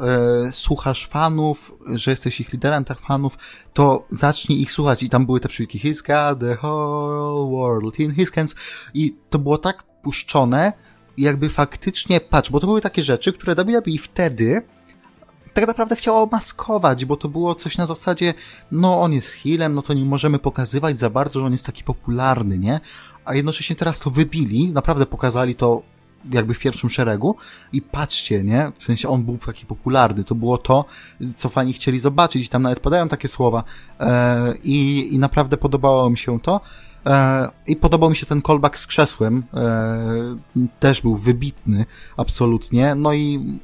A: e, słuchasz fanów, że jesteś ich liderem tak fanów, to zacznij ich słuchać. I tam były te przywiki He's got the whole world in his hands i to było tak puszczone, jakby faktycznie, patrz, bo to były takie rzeczy, które WWE wtedy tak naprawdę chciała maskować, bo to było coś na zasadzie, no on jest healem, no to nie możemy pokazywać za bardzo, że on jest taki popularny, nie? A jednocześnie teraz to wybili, naprawdę pokazali to jakby w pierwszym szeregu i patrzcie, nie? W sensie on był taki popularny, to było to, co fani chcieli zobaczyć i tam nawet podają takie słowa e, i, i naprawdę podobało mi się to. E, I podobał mi się ten callback z krzesłem. E, też był wybitny, absolutnie. No i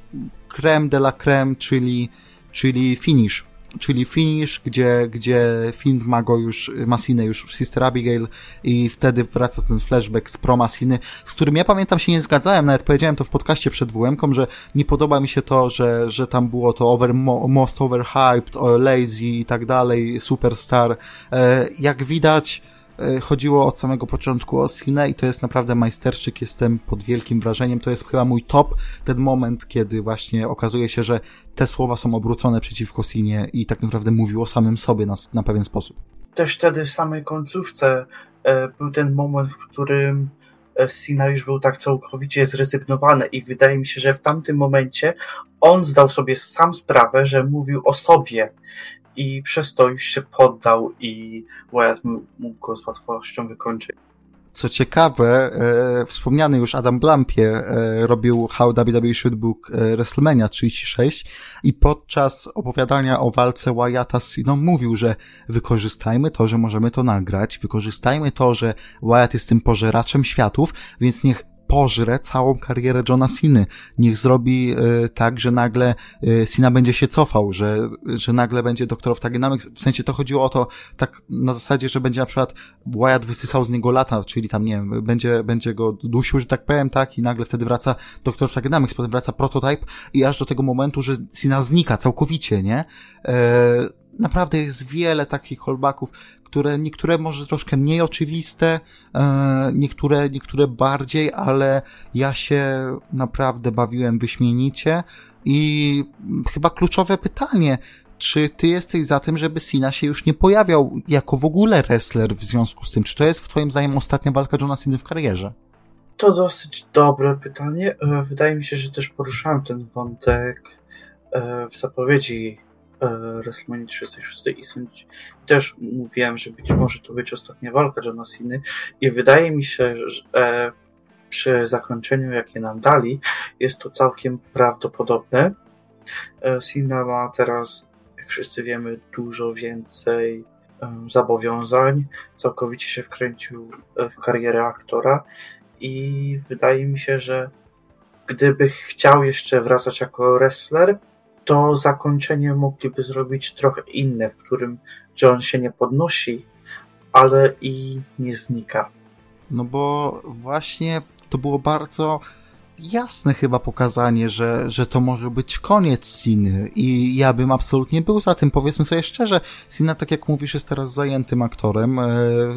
A: creme de la creme, czyli, czyli finish. Czyli finish, gdzie, gdzie Find ma go już, Masinę już Sister Abigail i wtedy wraca ten flashback z pro Masiny, z którym ja pamiętam się nie zgadzałem, nawet powiedziałem to w podcaście przed wm że nie podoba mi się to, że, że tam było to over, most overhyped, lazy i tak dalej, superstar. E, jak widać, chodziło od samego początku o Sinę i to jest naprawdę majsterczyk, jestem pod wielkim wrażeniem, to jest chyba mój top, ten moment, kiedy właśnie okazuje się, że te słowa są obrócone przeciwko Sinie i tak naprawdę mówił o samym sobie na, na pewien sposób.
B: Też wtedy w samej końcówce e, był ten moment, w którym e, Sina już był tak całkowicie zrezygnowany i wydaje mi się, że w tamtym momencie on zdał sobie sam sprawę, że mówił o sobie i przez to już się poddał i Wyatt mógł go z łatwością wykończyć.
A: Co ciekawe, e, wspomniany już Adam Blampie e, robił How WWE Should Book e, WrestleMania 36 i podczas opowiadania o walce Wyatta z Siną mówił, że wykorzystajmy to, że możemy to nagrać, wykorzystajmy to, że Wyatt jest tym pożeraczem światów, więc niech pożre całą karierę Johna Ciny. Niech zrobi y, tak, że nagle y, Cena będzie się cofał, że, że nagle będzie Doctor of Dynamics. W sensie to chodziło o to tak na zasadzie, że będzie na przykład Wyatt wysysał z niego lata, czyli tam, nie wiem, będzie, będzie go dusił, że tak powiem, tak, i nagle wtedy wraca Doctor of Dynamics, potem wraca Prototype i aż do tego momentu, że Cena znika całkowicie, nie? E, naprawdę jest wiele takich callbacków, które niektóre może troszkę mniej oczywiste, e, niektóre, niektóre bardziej, ale ja się naprawdę bawiłem wyśmienicie i chyba kluczowe pytanie, czy ty jesteś za tym, żeby Sina się już nie pojawiał jako w ogóle wrestler w związku z tym? Czy to jest w twoim zdaniem ostatnia walka Johna Cena w karierze?
B: To dosyć dobre pytanie. E, wydaje mi się, że też poruszałem ten wątek e, w zapowiedzi WrestleMania 36 i sądzi, też mówiłem, że być może to być ostatnia walka Johna Cena i wydaje mi się, że e, przy zakończeniu, jakie nam dali, jest to całkiem prawdopodobne. E, Cena ma teraz, jak wszyscy wiemy, dużo więcej zobowiązań, całkowicie się wkręcił w karierę aktora i wydaje mi się, że gdyby chciał jeszcze wracać jako wrestler, to zakończenie mogliby zrobić trochę inne, w którym John się nie podnosi, ale i nie znika.
A: No bo właśnie to było bardzo jasne chyba pokazanie, że, że to może być koniec Siny i ja bym absolutnie był za tym. Powiedzmy sobie szczerze, Sina, tak jak mówisz, jest teraz zajętym aktorem. E,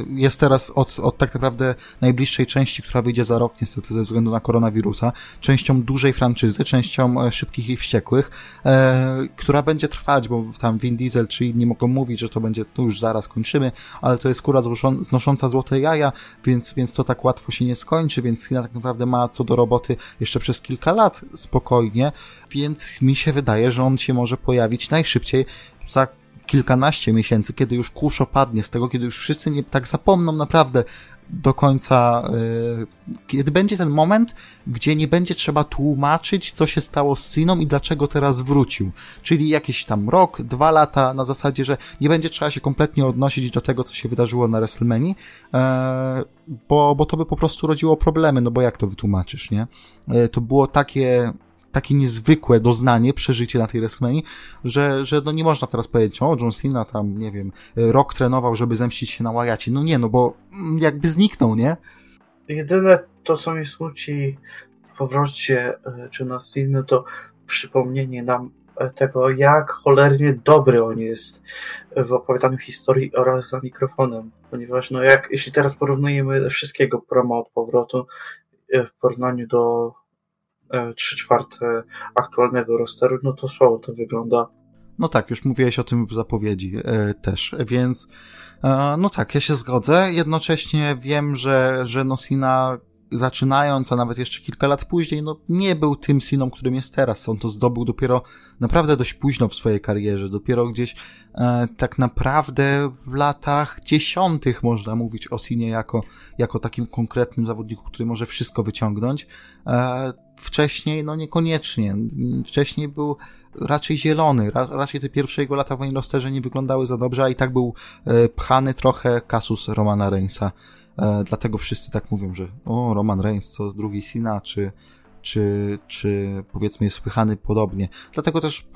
A: jest teraz od, od tak naprawdę najbliższej części, która wyjdzie za rok, niestety ze względu na koronawirusa, częścią dużej franczyzy, częścią e, Szybkich i Wściekłych, e, która będzie trwać, bo tam Vin Diesel czy inni mogą mówić, że to będzie, tu już zaraz kończymy, ale to jest kura znosząca złote jaja, więc, więc to tak łatwo się nie skończy, więc Sina tak naprawdę ma co do roboty jeszcze przez kilka lat spokojnie, więc mi się wydaje, że on się może pojawić najszybciej za kilkanaście miesięcy, kiedy już kurz opadnie z tego, kiedy już wszyscy nie tak zapomną naprawdę do końca, yy, kiedy będzie ten moment, gdzie nie będzie trzeba tłumaczyć, co się stało z Siną i dlaczego teraz wrócił. Czyli jakiś tam rok, dwa lata na zasadzie, że nie będzie trzeba się kompletnie odnosić do tego, co się wydarzyło na WrestleMania, yy, bo, bo to by po prostu rodziło problemy, no bo jak to wytłumaczysz, nie? Yy, to było takie takie niezwykłe doznanie, przeżycie na tej WrestleMania, że, że no nie można teraz powiedzieć, o, John Cena tam, nie wiem, rok trenował, żeby zemścić się na Wyacie. No nie, no bo mm, jakby zniknął, nie?
B: Jedyne to, co mi smuci w powrocie e, Johna Cena, to przypomnienie nam e, tego, jak cholernie dobry on jest w opowiadaniu historii oraz za mikrofonem. ponieważ no jak, jeśli teraz porównujemy wszystkiego promo od powrotu w porównaniu do 3 czwarte aktualnego rosteru, no to słabo to wygląda.
A: No tak, już mówiłeś o tym w zapowiedzi e, też, więc e, no tak, ja się zgodzę. Jednocześnie wiem, że, że Nosina zaczynając, a nawet jeszcze kilka lat później, no nie był tym Siną, którym jest teraz. On to zdobył dopiero naprawdę dość późno w swojej karierze. Dopiero gdzieś e, tak naprawdę w latach dziesiątych można mówić o Sinie jako, jako takim konkretnym zawodniku, który może wszystko wyciągnąć. E, wcześniej, no niekoniecznie. Wcześniej był raczej zielony. Ra, raczej te pierwsze jego lata w rosterze nie wyglądały za dobrze, a i tak był e, pchany trochę kasus Romana Reinsa. E, dlatego wszyscy tak mówią, że o, Roman Reigns to drugi Sina, czy, czy, czy powiedzmy jest wpychany podobnie. Dlatego też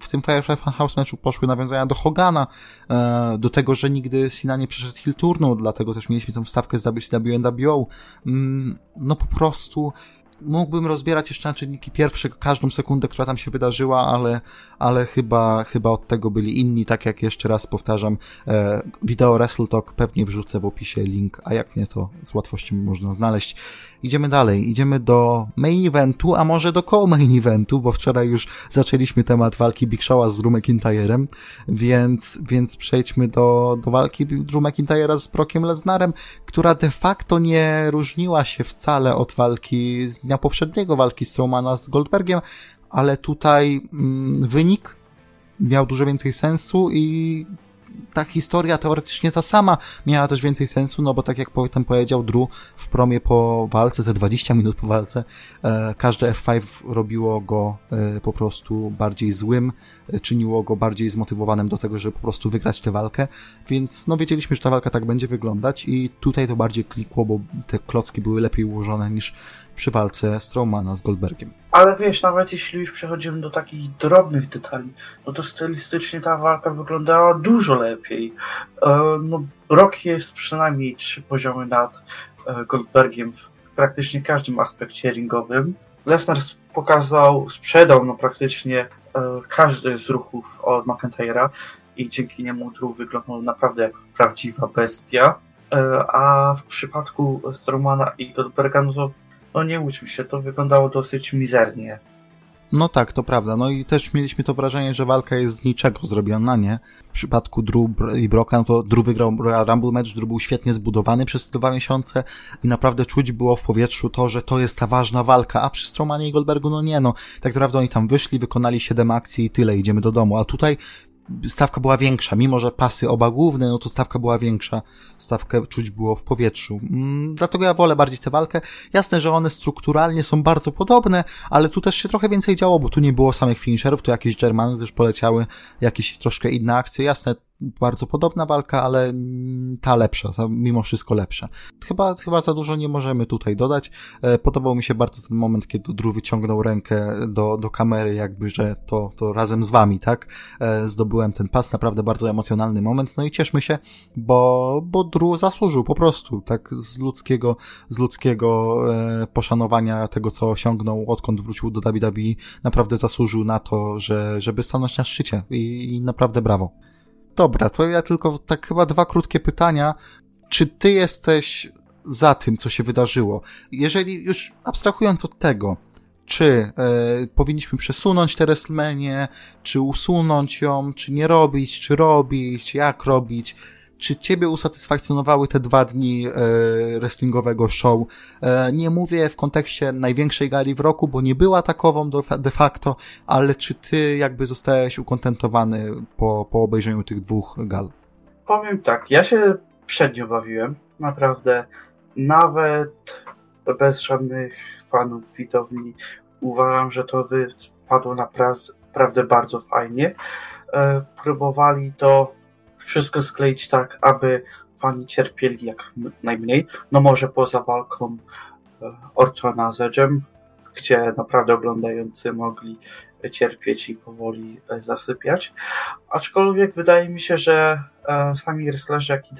A: w tym Firefly House meczu poszły nawiązania do Hogana, e, do tego, że nigdy Sina nie przeszedł Hill Turnu, dlatego też mieliśmy tą wstawkę z WCW NWO. Mm, no po prostu mógłbym rozbierać jeszcze na czynniki pierwsze każdą sekundę, która tam się wydarzyła, ale, ale chyba, chyba od tego byli inni, tak jak jeszcze raz powtarzam, e, wideo Wrestle Talk pewnie wrzucę w opisie link, a jak nie, to z łatwością można znaleźć. Idziemy dalej, idziemy do main eventu, a może do co-main eventu, bo wczoraj już zaczęliśmy temat walki Big Show'a z Drew McIntyrem, więc, więc przejdźmy do, do walki Drew McIntyra z Brockiem Lesnarem, która de facto nie różniła się wcale od walki z dnia poprzedniego, walki Strowmana z Goldbergiem, ale tutaj mm, wynik miał dużo więcej sensu i ta historia teoretycznie ta sama miała też więcej sensu, no bo tak jak potem powiedział Drew w promie po walce, te 20 minut po walce, e, każde F5 robiło go e, po prostu bardziej złym, e, czyniło go bardziej zmotywowanym do tego, żeby po prostu wygrać tę walkę, więc no wiedzieliśmy, że ta walka tak będzie wyglądać i tutaj to bardziej klikło, bo te klocki były lepiej ułożone niż przy walce Strowmana z Goldbergiem.
B: Ale wiesz, nawet jeśli już przechodzimy do takich drobnych detali, no to stylistycznie ta walka wyglądała dużo lepiej. E, no, Rock jest przynajmniej trzy poziomy nad e, Goldbergiem w praktycznie każdym aspekcie ringowym. Lesnar pokazał, sprzedał no praktycznie e, każdy z ruchów od McIntyre'a i dzięki niemu Drew wyglądał naprawdę jak prawdziwa bestia. A w przypadku Strowmana i Goldberga, no to no nie łudźmy się, to wyglądało dosyć mizernie.
A: No tak, to prawda. No i też mieliśmy to wrażenie, że walka jest z niczego zrobiona, nie? W przypadku Drew i Broka, no to Drew wygrał Rumble match, Drew był świetnie zbudowany przez te dwa miesiące i naprawdę czuć było w powietrzu to, że to jest ta ważna walka, a przy Stromanie i Goldbergu, no nie no. Tak naprawdę oni tam wyszli, wykonali 7 akcji i tyle, idziemy do domu. A tutaj stawka była większa, mimo że pasy oba główne, no to stawka była większa, stawkę czuć było w powietrzu. Mm, dlatego ja wolę bardziej tę walkę. Jasne, że one strukturalnie są bardzo podobne, ale tu też się trochę więcej działo, bo tu nie było samych finisherów, tu jakieś Germany też poleciały, jakieś troszkę inne akcje. Jasne, bardzo podobna walka, ale ta lepsza, ta mimo wszystko lepsza. Chyba, chyba za dużo nie możemy tutaj dodać. E, podobał mi się bardzo ten moment, kiedy Drew wyciągnął rękę do, do kamery, jakby, że to, to razem z wami, tak? E, zdobyłem ten pas, naprawdę bardzo emocjonalny moment, no i cieszmy się, bo, bo Drew zasłużył po prostu, tak, z ludzkiego, z ludzkiego e, poszanowania tego, co osiągnął, odkąd wrócił do WWE, naprawdę zasłużył na to, że, żeby stanąć na szczycie i, i naprawdę brawo. Dobra, to ja tylko tak chyba dwa krótkie pytania. Czy ty jesteś za tym, co się wydarzyło? Jeżeli już abstrahując od tego, czy e, powinniśmy przesunąć tę WrestleManię, czy usunąć ją, czy nie robić, czy robić, jak robić, czy ciebie usatysfakcjonowały te dwa dni e, wrestlingowego show? E, nie mówię w kontekście największej gali w roku, bo nie była takową de facto, ale czy ty jakby zostałeś ukontentowany po, po obejrzeniu tych dwóch gal?
B: Powiem tak, ja się przednio bawiłem, naprawdę nawet bez żadnych fanów widowni uważam, że to wypadło naprawdę bardzo fajnie. E, próbowali to wszystko skleić tak, aby fani cierpieli jak najmniej. No może poza walką e, Ortona z Edge'em, gdzie naprawdę oglądający mogli cierpieć i powoli e, zasypiać. Aczkolwiek wydaje mi się, że e, sami wrestlerzy jak i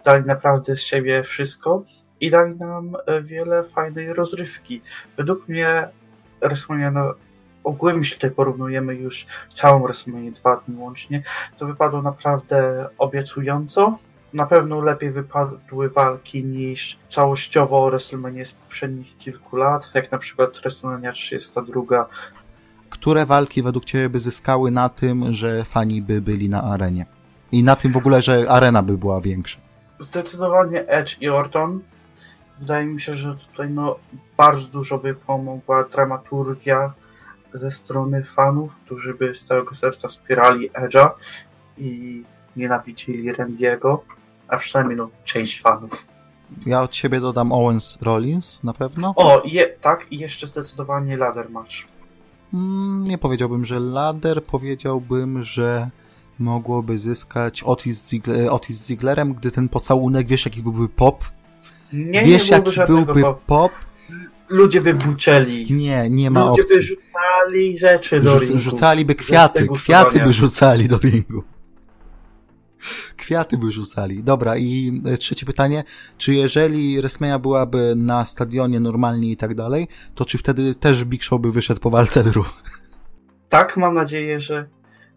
B: W dali naprawdę z siebie wszystko i dali nam wiele fajnej rozrywki. Według mnie WrestleMania ogólnie jeśli tutaj porównujemy już całą WrestleMania dwa dni łącznie, to wypadło naprawdę obiecująco. na pewno lepiej wypadły walki niż całościowo WrestleMania z poprzednich kilku lat, jak na przykład WrestleMania 32.
A: Które walki według Ciebie by zyskały na tym, że fani by byli na arenie? I na tym w ogóle, że arena by była większa?
B: Zdecydowanie Edge i Orton. Wydaje mi się, że tutaj no, bardzo dużo by pomogła dramaturgia ze strony fanów, którzy by z całego serca wspierali Edge'a i nienawidzili Randiego, a przynajmniej no, część fanów.
A: Ja od siebie dodam Owens Rollins na pewno.
B: O, je, tak, i jeszcze zdecydowanie ladder match.
A: Mm, nie powiedziałbym, że ladder, powiedziałbym, że mogłoby zyskać Otis, Ziegler, Otis Zieglerem, gdy ten pocałunek, wiesz jaki byłby pop?
B: Nie,
A: wiesz
B: nie
A: jaki byłby
B: pop.
A: pop?
B: Ludzie by buczeli.
A: Nie, nie ma
B: Ludzie
A: opcji.
B: by rzucali rzeczy do
A: Rzuc-
B: ringu.
A: rzucaliby kwiaty, kwiaty by rzucali do ringu. Kwiaty by rzucali. Dobra, i e, trzecie pytanie. Czy jeżeli WrestleMania byłaby na stadionie normalnie i tak dalej, to czy wtedy też Big Show by wyszedł po walce Drew?
B: Tak, mam nadzieję, że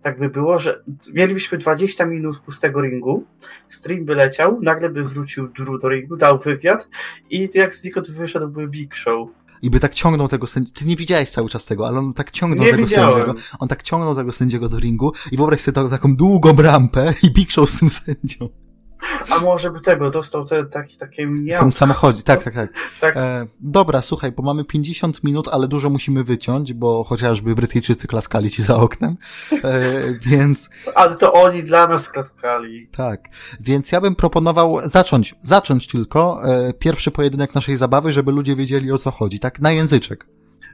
B: tak by było, że mielibyśmy 20 minut pustego ringu, stream by leciał, nagle by wrócił Drew do ringu, dał wywiad i jak znikąd wyszedłby Big Show.
A: I by tak ciągnął tego sędziego. Ty nie widziałeś cały czas tego, ale on tak ciągnął
B: Nie
A: tego
B: widziałem.
A: sędziego. On tak ciągnął tego sędziego do ringu i wyobraź sobie taką, taką długą rampę i Big Show z tym sędzią.
B: A może by tego dostał te, taki, takie miał.
A: tym samochodzie. Tak, tak, tak.
B: Tak.
A: E, dobra, słuchaj, bo mamy 50 minut, ale dużo musimy wyciąć, bo chociażby Brytyjczycy klaskali ci za oknem. E, więc
B: Ale to oni dla nas klaskali.
A: tak. Więc ja bym proponował zacząć, zacząć tylko e, pierwszy pojedynek naszej zabawy, żeby ludzie wiedzieli o co chodzi. Tak, na języczek.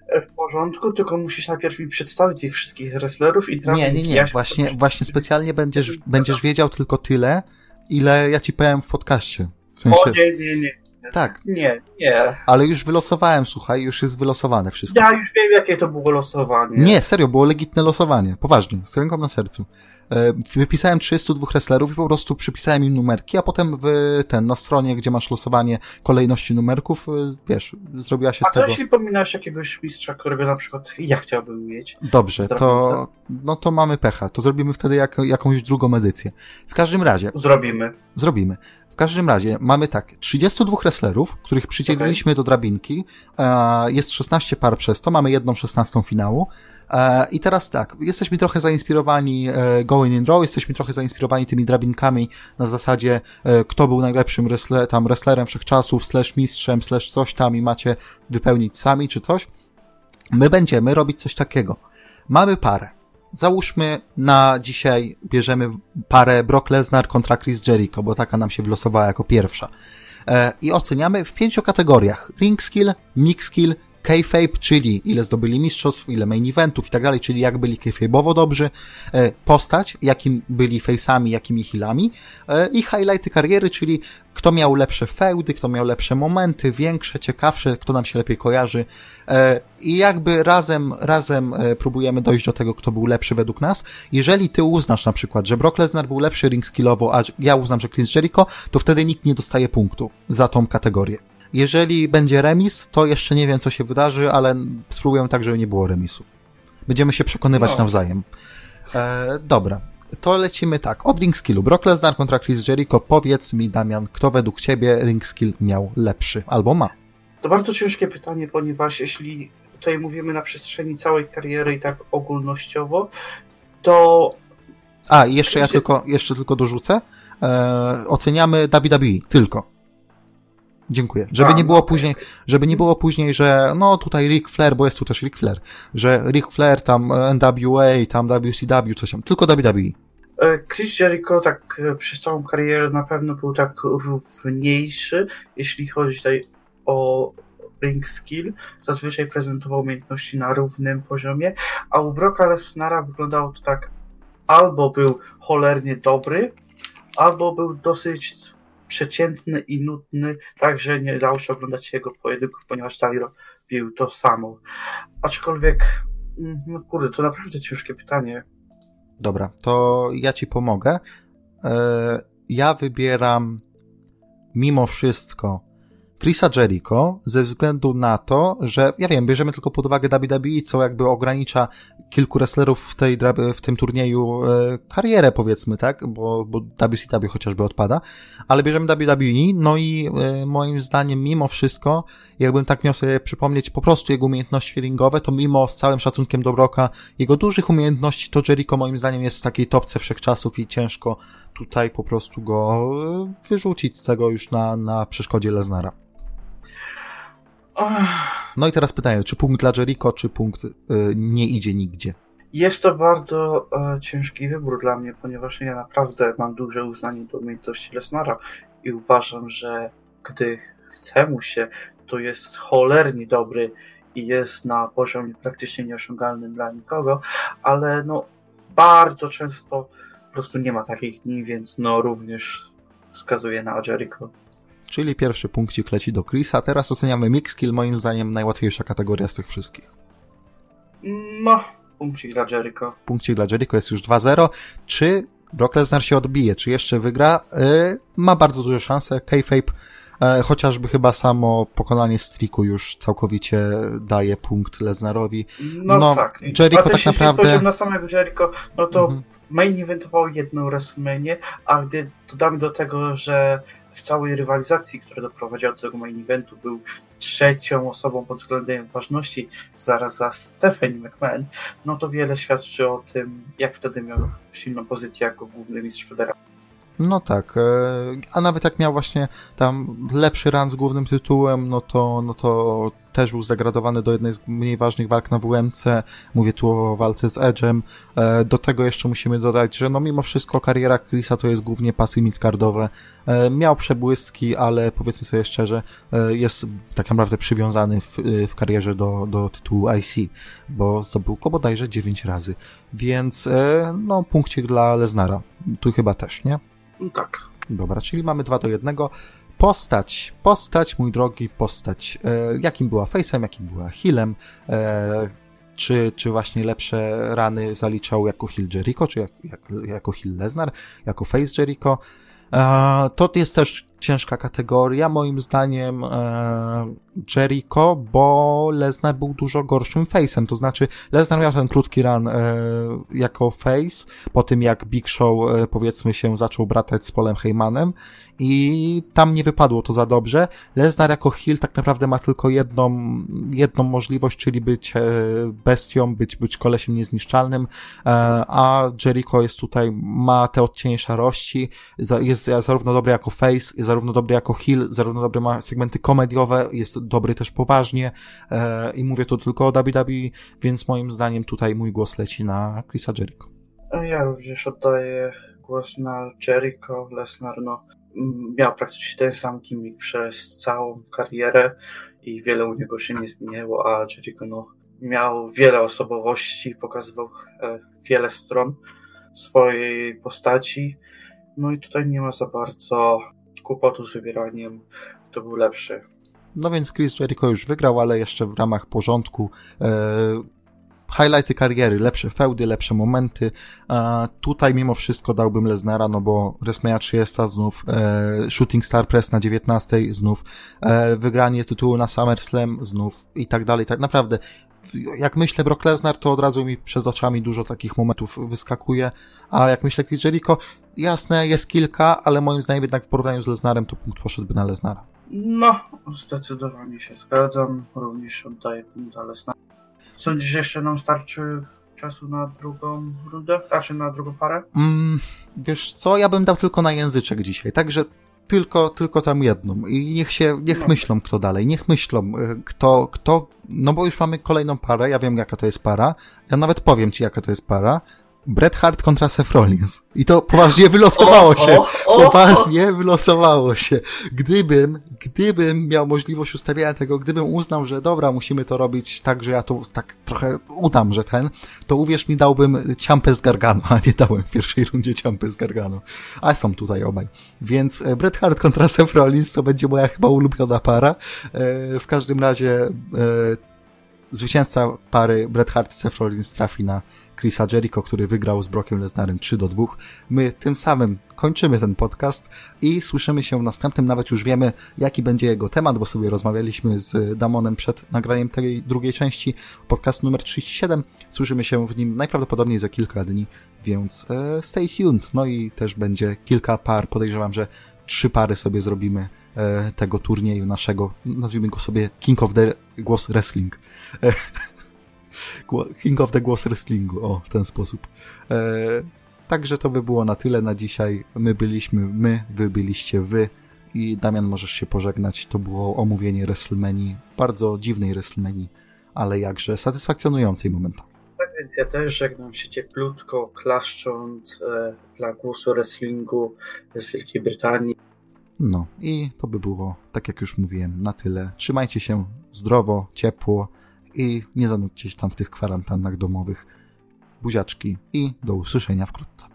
B: E, W porządku, tylko musisz najpierw mi przedstawić tych wszystkich wrestlerów i
A: Nie,
B: trafić.
A: nie, nie.
B: Ja się
A: Właśnie, właśnie specjalnie będziesz, będziesz wiedział tylko tyle, ile ja ci powiem w podcaście. W sensie,
B: O nie, nie, nie.
A: Tak,
B: Nie, nie.
A: ale już wylosowałem, słuchaj, już jest wylosowane wszystko.
B: Ja już wiem, jakie to było losowanie.
A: Nie, serio, było legitne losowanie. Poważnie, z ręką na sercu. E, Wypisałem 32 wrestlerów i po prostu przypisałem im numerki, a potem w ten, na stronie, gdzie masz losowanie kolejności numerków, e, wiesz, zrobiła się
B: A
A: z
B: co
A: tego.
B: jeśli pominasz jakiegoś mistrza, którego na przykład ja chciałbym mieć?
A: Dobrze, to, no to mamy pecha. To zrobimy wtedy jak, jakąś drugą edycję. W każdym razie,
B: Zrobimy.
A: zrobimy. W każdym razie mamy tak, 32 wrestlerów, których przydzieliliśmy do drabinki. E, jest 16 par przez to, mamy jedną 16 finału. E, I teraz tak, jesteśmy trochę zainspirowani e, Going in Raw, jesteśmy trochę zainspirowani tymi drabinkami na zasadzie, e, kto był najlepszym wrestler, tam wrestlerem wszechczasów, slash mistrzem, slash coś tam i macie wypełnić sami czy coś. My będziemy robić coś takiego. Mamy parę. Załóżmy na dzisiaj bierzemy parę Brock Lesnar kontra Chris Jericho, bo taka nam się wylosowała jako pierwsza. E, I oceniamy w pięciu kategoriach. Ring skill, mix skill, kayfabe, czyli ile zdobyli mistrzostw, ile main eventów i tak dalej, czyli jak byli kayfabe'owo dobrzy, e, postać, jakim byli face'ami, jakimi healami e, i highlighty kariery, czyli kto miał lepsze feudy, kto miał lepsze momenty, większe, ciekawsze, kto nam się lepiej kojarzy e, i jakby razem, razem próbujemy dojść do tego, kto był lepszy według nas. Jeżeli ty uznasz na przykład, że Brock Lesnar był lepszy ring skillowo, a ja uznam, że Chris Jericho, to wtedy nikt nie dostaje punktu za tą kategorię. Jeżeli będzie remis, to jeszcze nie wiem, co się wydarzy, ale spróbujemy tak, żeby nie było remisu. Będziemy się przekonywać
B: No.
A: nawzajem. E, dobra, to lecimy tak. Od ring skillu. Brock Lesnar kontra Chris Jericho. Powiedz mi, Damian, kto według ciebie ring skill miał lepszy albo ma?
B: To bardzo ciężkie pytanie, ponieważ jeśli tutaj mówimy na przestrzeni całej kariery i tak ogólnościowo, to
A: A, jeszcze ja tylko, jeszcze tylko dorzucę. E, oceniamy WWE tylko. Dziękuję. Żeby nie
B: no
A: było później, żeby nie było później, że no tutaj Ric Flair, bo jest tu też Ric Flair, że Ric Flair tam NWA, tam WCW, coś tam, tylko WWE.
B: E, Chris Jericho tak e, przez całą karierę na pewno był tak równiejszy, jeśli chodzi tutaj o ring skill. Zazwyczaj prezentował umiejętności na równym poziomie, a u Brocka Lesnara wyglądało to tak albo był cholernie dobry, albo był dosyć przeciętny i nudny, tak że nie dało się oglądać jego pojedynków, ponieważ dalej robił to samo. Aczkolwiek, mm, no kurde, to naprawdę ciężkie pytanie.
A: Dobra, to ja ci pomogę. E, ja wybieram mimo wszystko Chrisa Jericho ze względu na to, że ja wiem, bierzemy tylko pod uwagę WWE, co jakby ogranicza kilku wrestlerów w, tej, w tym turnieju e, karierę, powiedzmy, tak? Bo, bo WCW chociażby odpada, ale bierzemy WWE, no i e, moim zdaniem, mimo wszystko, jakbym tak miał sobie przypomnieć po prostu jego umiejętności ringowe, to mimo z całym szacunkiem do Broka, jego dużych umiejętności, to Jericho moim zdaniem jest w takiej topce wszechczasów i ciężko tutaj po prostu go e, wyrzucić z tego już na, na przeszkodzie Leznara. No i teraz pytanie, czy punkt dla Jericho, czy punkt y, nie idzie nigdzie?
B: Jest to bardzo e, ciężki wybór dla mnie, ponieważ ja naprawdę mam duże uznanie do umiejętności Lesnara i uważam, że gdy chce mu się, to jest cholernie dobry i jest na poziomie praktycznie nieosiągalnym dla nikogo, ale no bardzo często po prostu nie ma takich dni, więc no również wskazuje na Jericho.
A: Czyli pierwszy punkcik leci do Chrisa. Teraz oceniamy mix kill, moim zdaniem najłatwiejsza kategoria z tych wszystkich.
B: No, punkcik dla Jericho.
A: Punkcik dla Jericho jest już 2-0. Czy Brock Lesnar się odbije? Czy jeszcze wygra? Yy, ma bardzo duże szanse. Kayfabe e, chociażby chyba samo pokonanie Striku już całkowicie daje punkt Lesnarowi.
B: No, no tak. Jericho tak naprawdę... Jeśli na samego Jericho, no to mhm. main eventował jedną WrestleMania, a gdy dodamy do tego, że w całej rywalizacji, która doprowadziła do tego main eventu, był trzecią osobą pod względem ważności, zaraz za Stephanie McMahon, no to wiele świadczy o tym, jak wtedy miał silną pozycję jako główny mistrz federacji.
A: No tak, e, a nawet jak miał właśnie tam lepszy run z głównym tytułem, no to, no to też był zdegradowany do jednej z mniej ważnych walk na WMC. Mówię tu o walce z Edge'em. E, do tego jeszcze musimy dodać, że no mimo wszystko kariera Chrisa to jest głównie pasy midcardowe. E, miał przebłyski, ale powiedzmy sobie szczerze, jest tak naprawdę przywiązany w, w karierze do, do tytułu IC, bo zdobył go bodajże 9 razy. Więc no punkcik dla Leznara. Tu chyba też, nie?
B: Tak.
A: Dobra, czyli mamy dwa do jednego. Postać, postać, mój drogi, postać. E, jakim była face'em, jakim była healem, e, czy, czy właśnie lepsze rany zaliczał jako heal Jericho, czy jak, jak, jako heal Lesnar, jako face Jericho. To jest też ciężka kategoria, moim zdaniem e, Jericho, bo Lesnar był dużo gorszym face'em, to znaczy Lesnar miał ten krótki run e, jako face, po tym jak Big Show e, powiedzmy się zaczął bratać z Polem Heymanem i tam nie wypadło to za dobrze. Lesnar jako heel tak naprawdę ma tylko jedną, jedną możliwość, czyli być e, bestią, być, być kolesiem niezniszczalnym, e, a Jericho jest tutaj, ma te odcienie szarości, jest zarówno dobry jako face, jest zarówno dobry jako heel, zarówno dobry ma segmenty komediowe, jest dobry też poważnie e, i mówię tu tylko o WWE, więc moim zdaniem tutaj mój głos leci na Chrisa Jericho.
B: Ja również oddaję głos na Jericho, Lesnar no, miał praktycznie ten sam gimmick przez całą karierę i wiele u niego się nie zmieniło, a Jericho no, miał wiele osobowości, pokazywał e, wiele stron swojej postaci, no i tutaj nie ma za bardzo kłopotu z wybieraniem, kto był lepszy.
A: No więc Chris Jericho już wygrał, ale jeszcze w ramach porządku e, highlighty kariery, lepsze feudy, lepsze momenty. E, tutaj mimo wszystko dałbym Leznara, no bo WrestleMania 30 znów, e, Shooting Star Press na 19 znów, e, wygranie tytułu na SummerSlam znów i tak dalej. Tak naprawdę jak myślę Brock Lesnar, to od razu mi przed oczami dużo takich momentów wyskakuje, a jak myślę Chris Jericho, jasne, jest kilka, ale moim zdaniem jednak w porównaniu z Lesnarem to punkt poszedłby na Lesnara.
B: No, zdecydowanie się zgadzam, również oddaję punkt na Lesnara. Sądzisz, że jeszcze nam starczy czasu na drugą rundę, raczej na drugą parę?
A: Mm, wiesz co, ja bym dał tylko na języczek dzisiaj, także tylko, tylko tam jedną. I niech się, niech no. myślą kto dalej, niech myślą e, kto, kto, no bo już mamy kolejną parę, ja wiem jaka to jest para, ja nawet powiem ci jaka to jest para, Bret Hart kontra Seth Rollins. I to poważnie wylosowało się. Poważnie wylosowało się. Gdybym, gdybym miał możliwość ustawienia tego, gdybym uznał, że dobra, musimy to robić tak, że ja to tak trochę udam, że ten, to uwierz mi, dałbym ciampę z Gargano, a nie dałem w pierwszej rundzie ciampę z Gargano. A są tutaj obaj. Więc e, Bret Hart kontra Seth Rollins to będzie moja chyba ulubiona para. E, w każdym razie e, zwycięzca pary Bret Hart i Seth Rollins trafi na Chrisa Jericho, który wygrał z Brockiem Lesnarem 3 do 2. My tym samym kończymy ten podcast i słyszymy się w następnym. Nawet już wiemy, jaki będzie jego temat, bo sobie rozmawialiśmy z Damonem przed nagraniem tej drugiej części podcastu numer 37. Słyszymy się w nim najprawdopodobniej za kilka dni, więc e, stay tuned. No i też będzie kilka par. Podejrzewam, że trzy pary sobie zrobimy e, tego turnieju naszego, nazwijmy go sobie King of the Głos Wrestling. King of the Głos Wrestlingu, o, w ten sposób. E, także to by było na tyle na dzisiaj. My byliśmy my, wy byliście wy i Damian możesz się pożegnać. To było omówienie WrestleMania, bardzo dziwnej WrestleMania, ale jakże satysfakcjonującej momentami.
B: Tak więc ja też żegnam się cieplutko, klaszcząc e, dla głosu wrestlingu z Wielkiej Brytanii.
A: No i to by było, tak jak już mówiłem, na tyle. Trzymajcie się zdrowo, ciepło i nie zanudźcie się tam w tych kwarantannach domowych. Buziaczki i do usłyszenia wkrótce.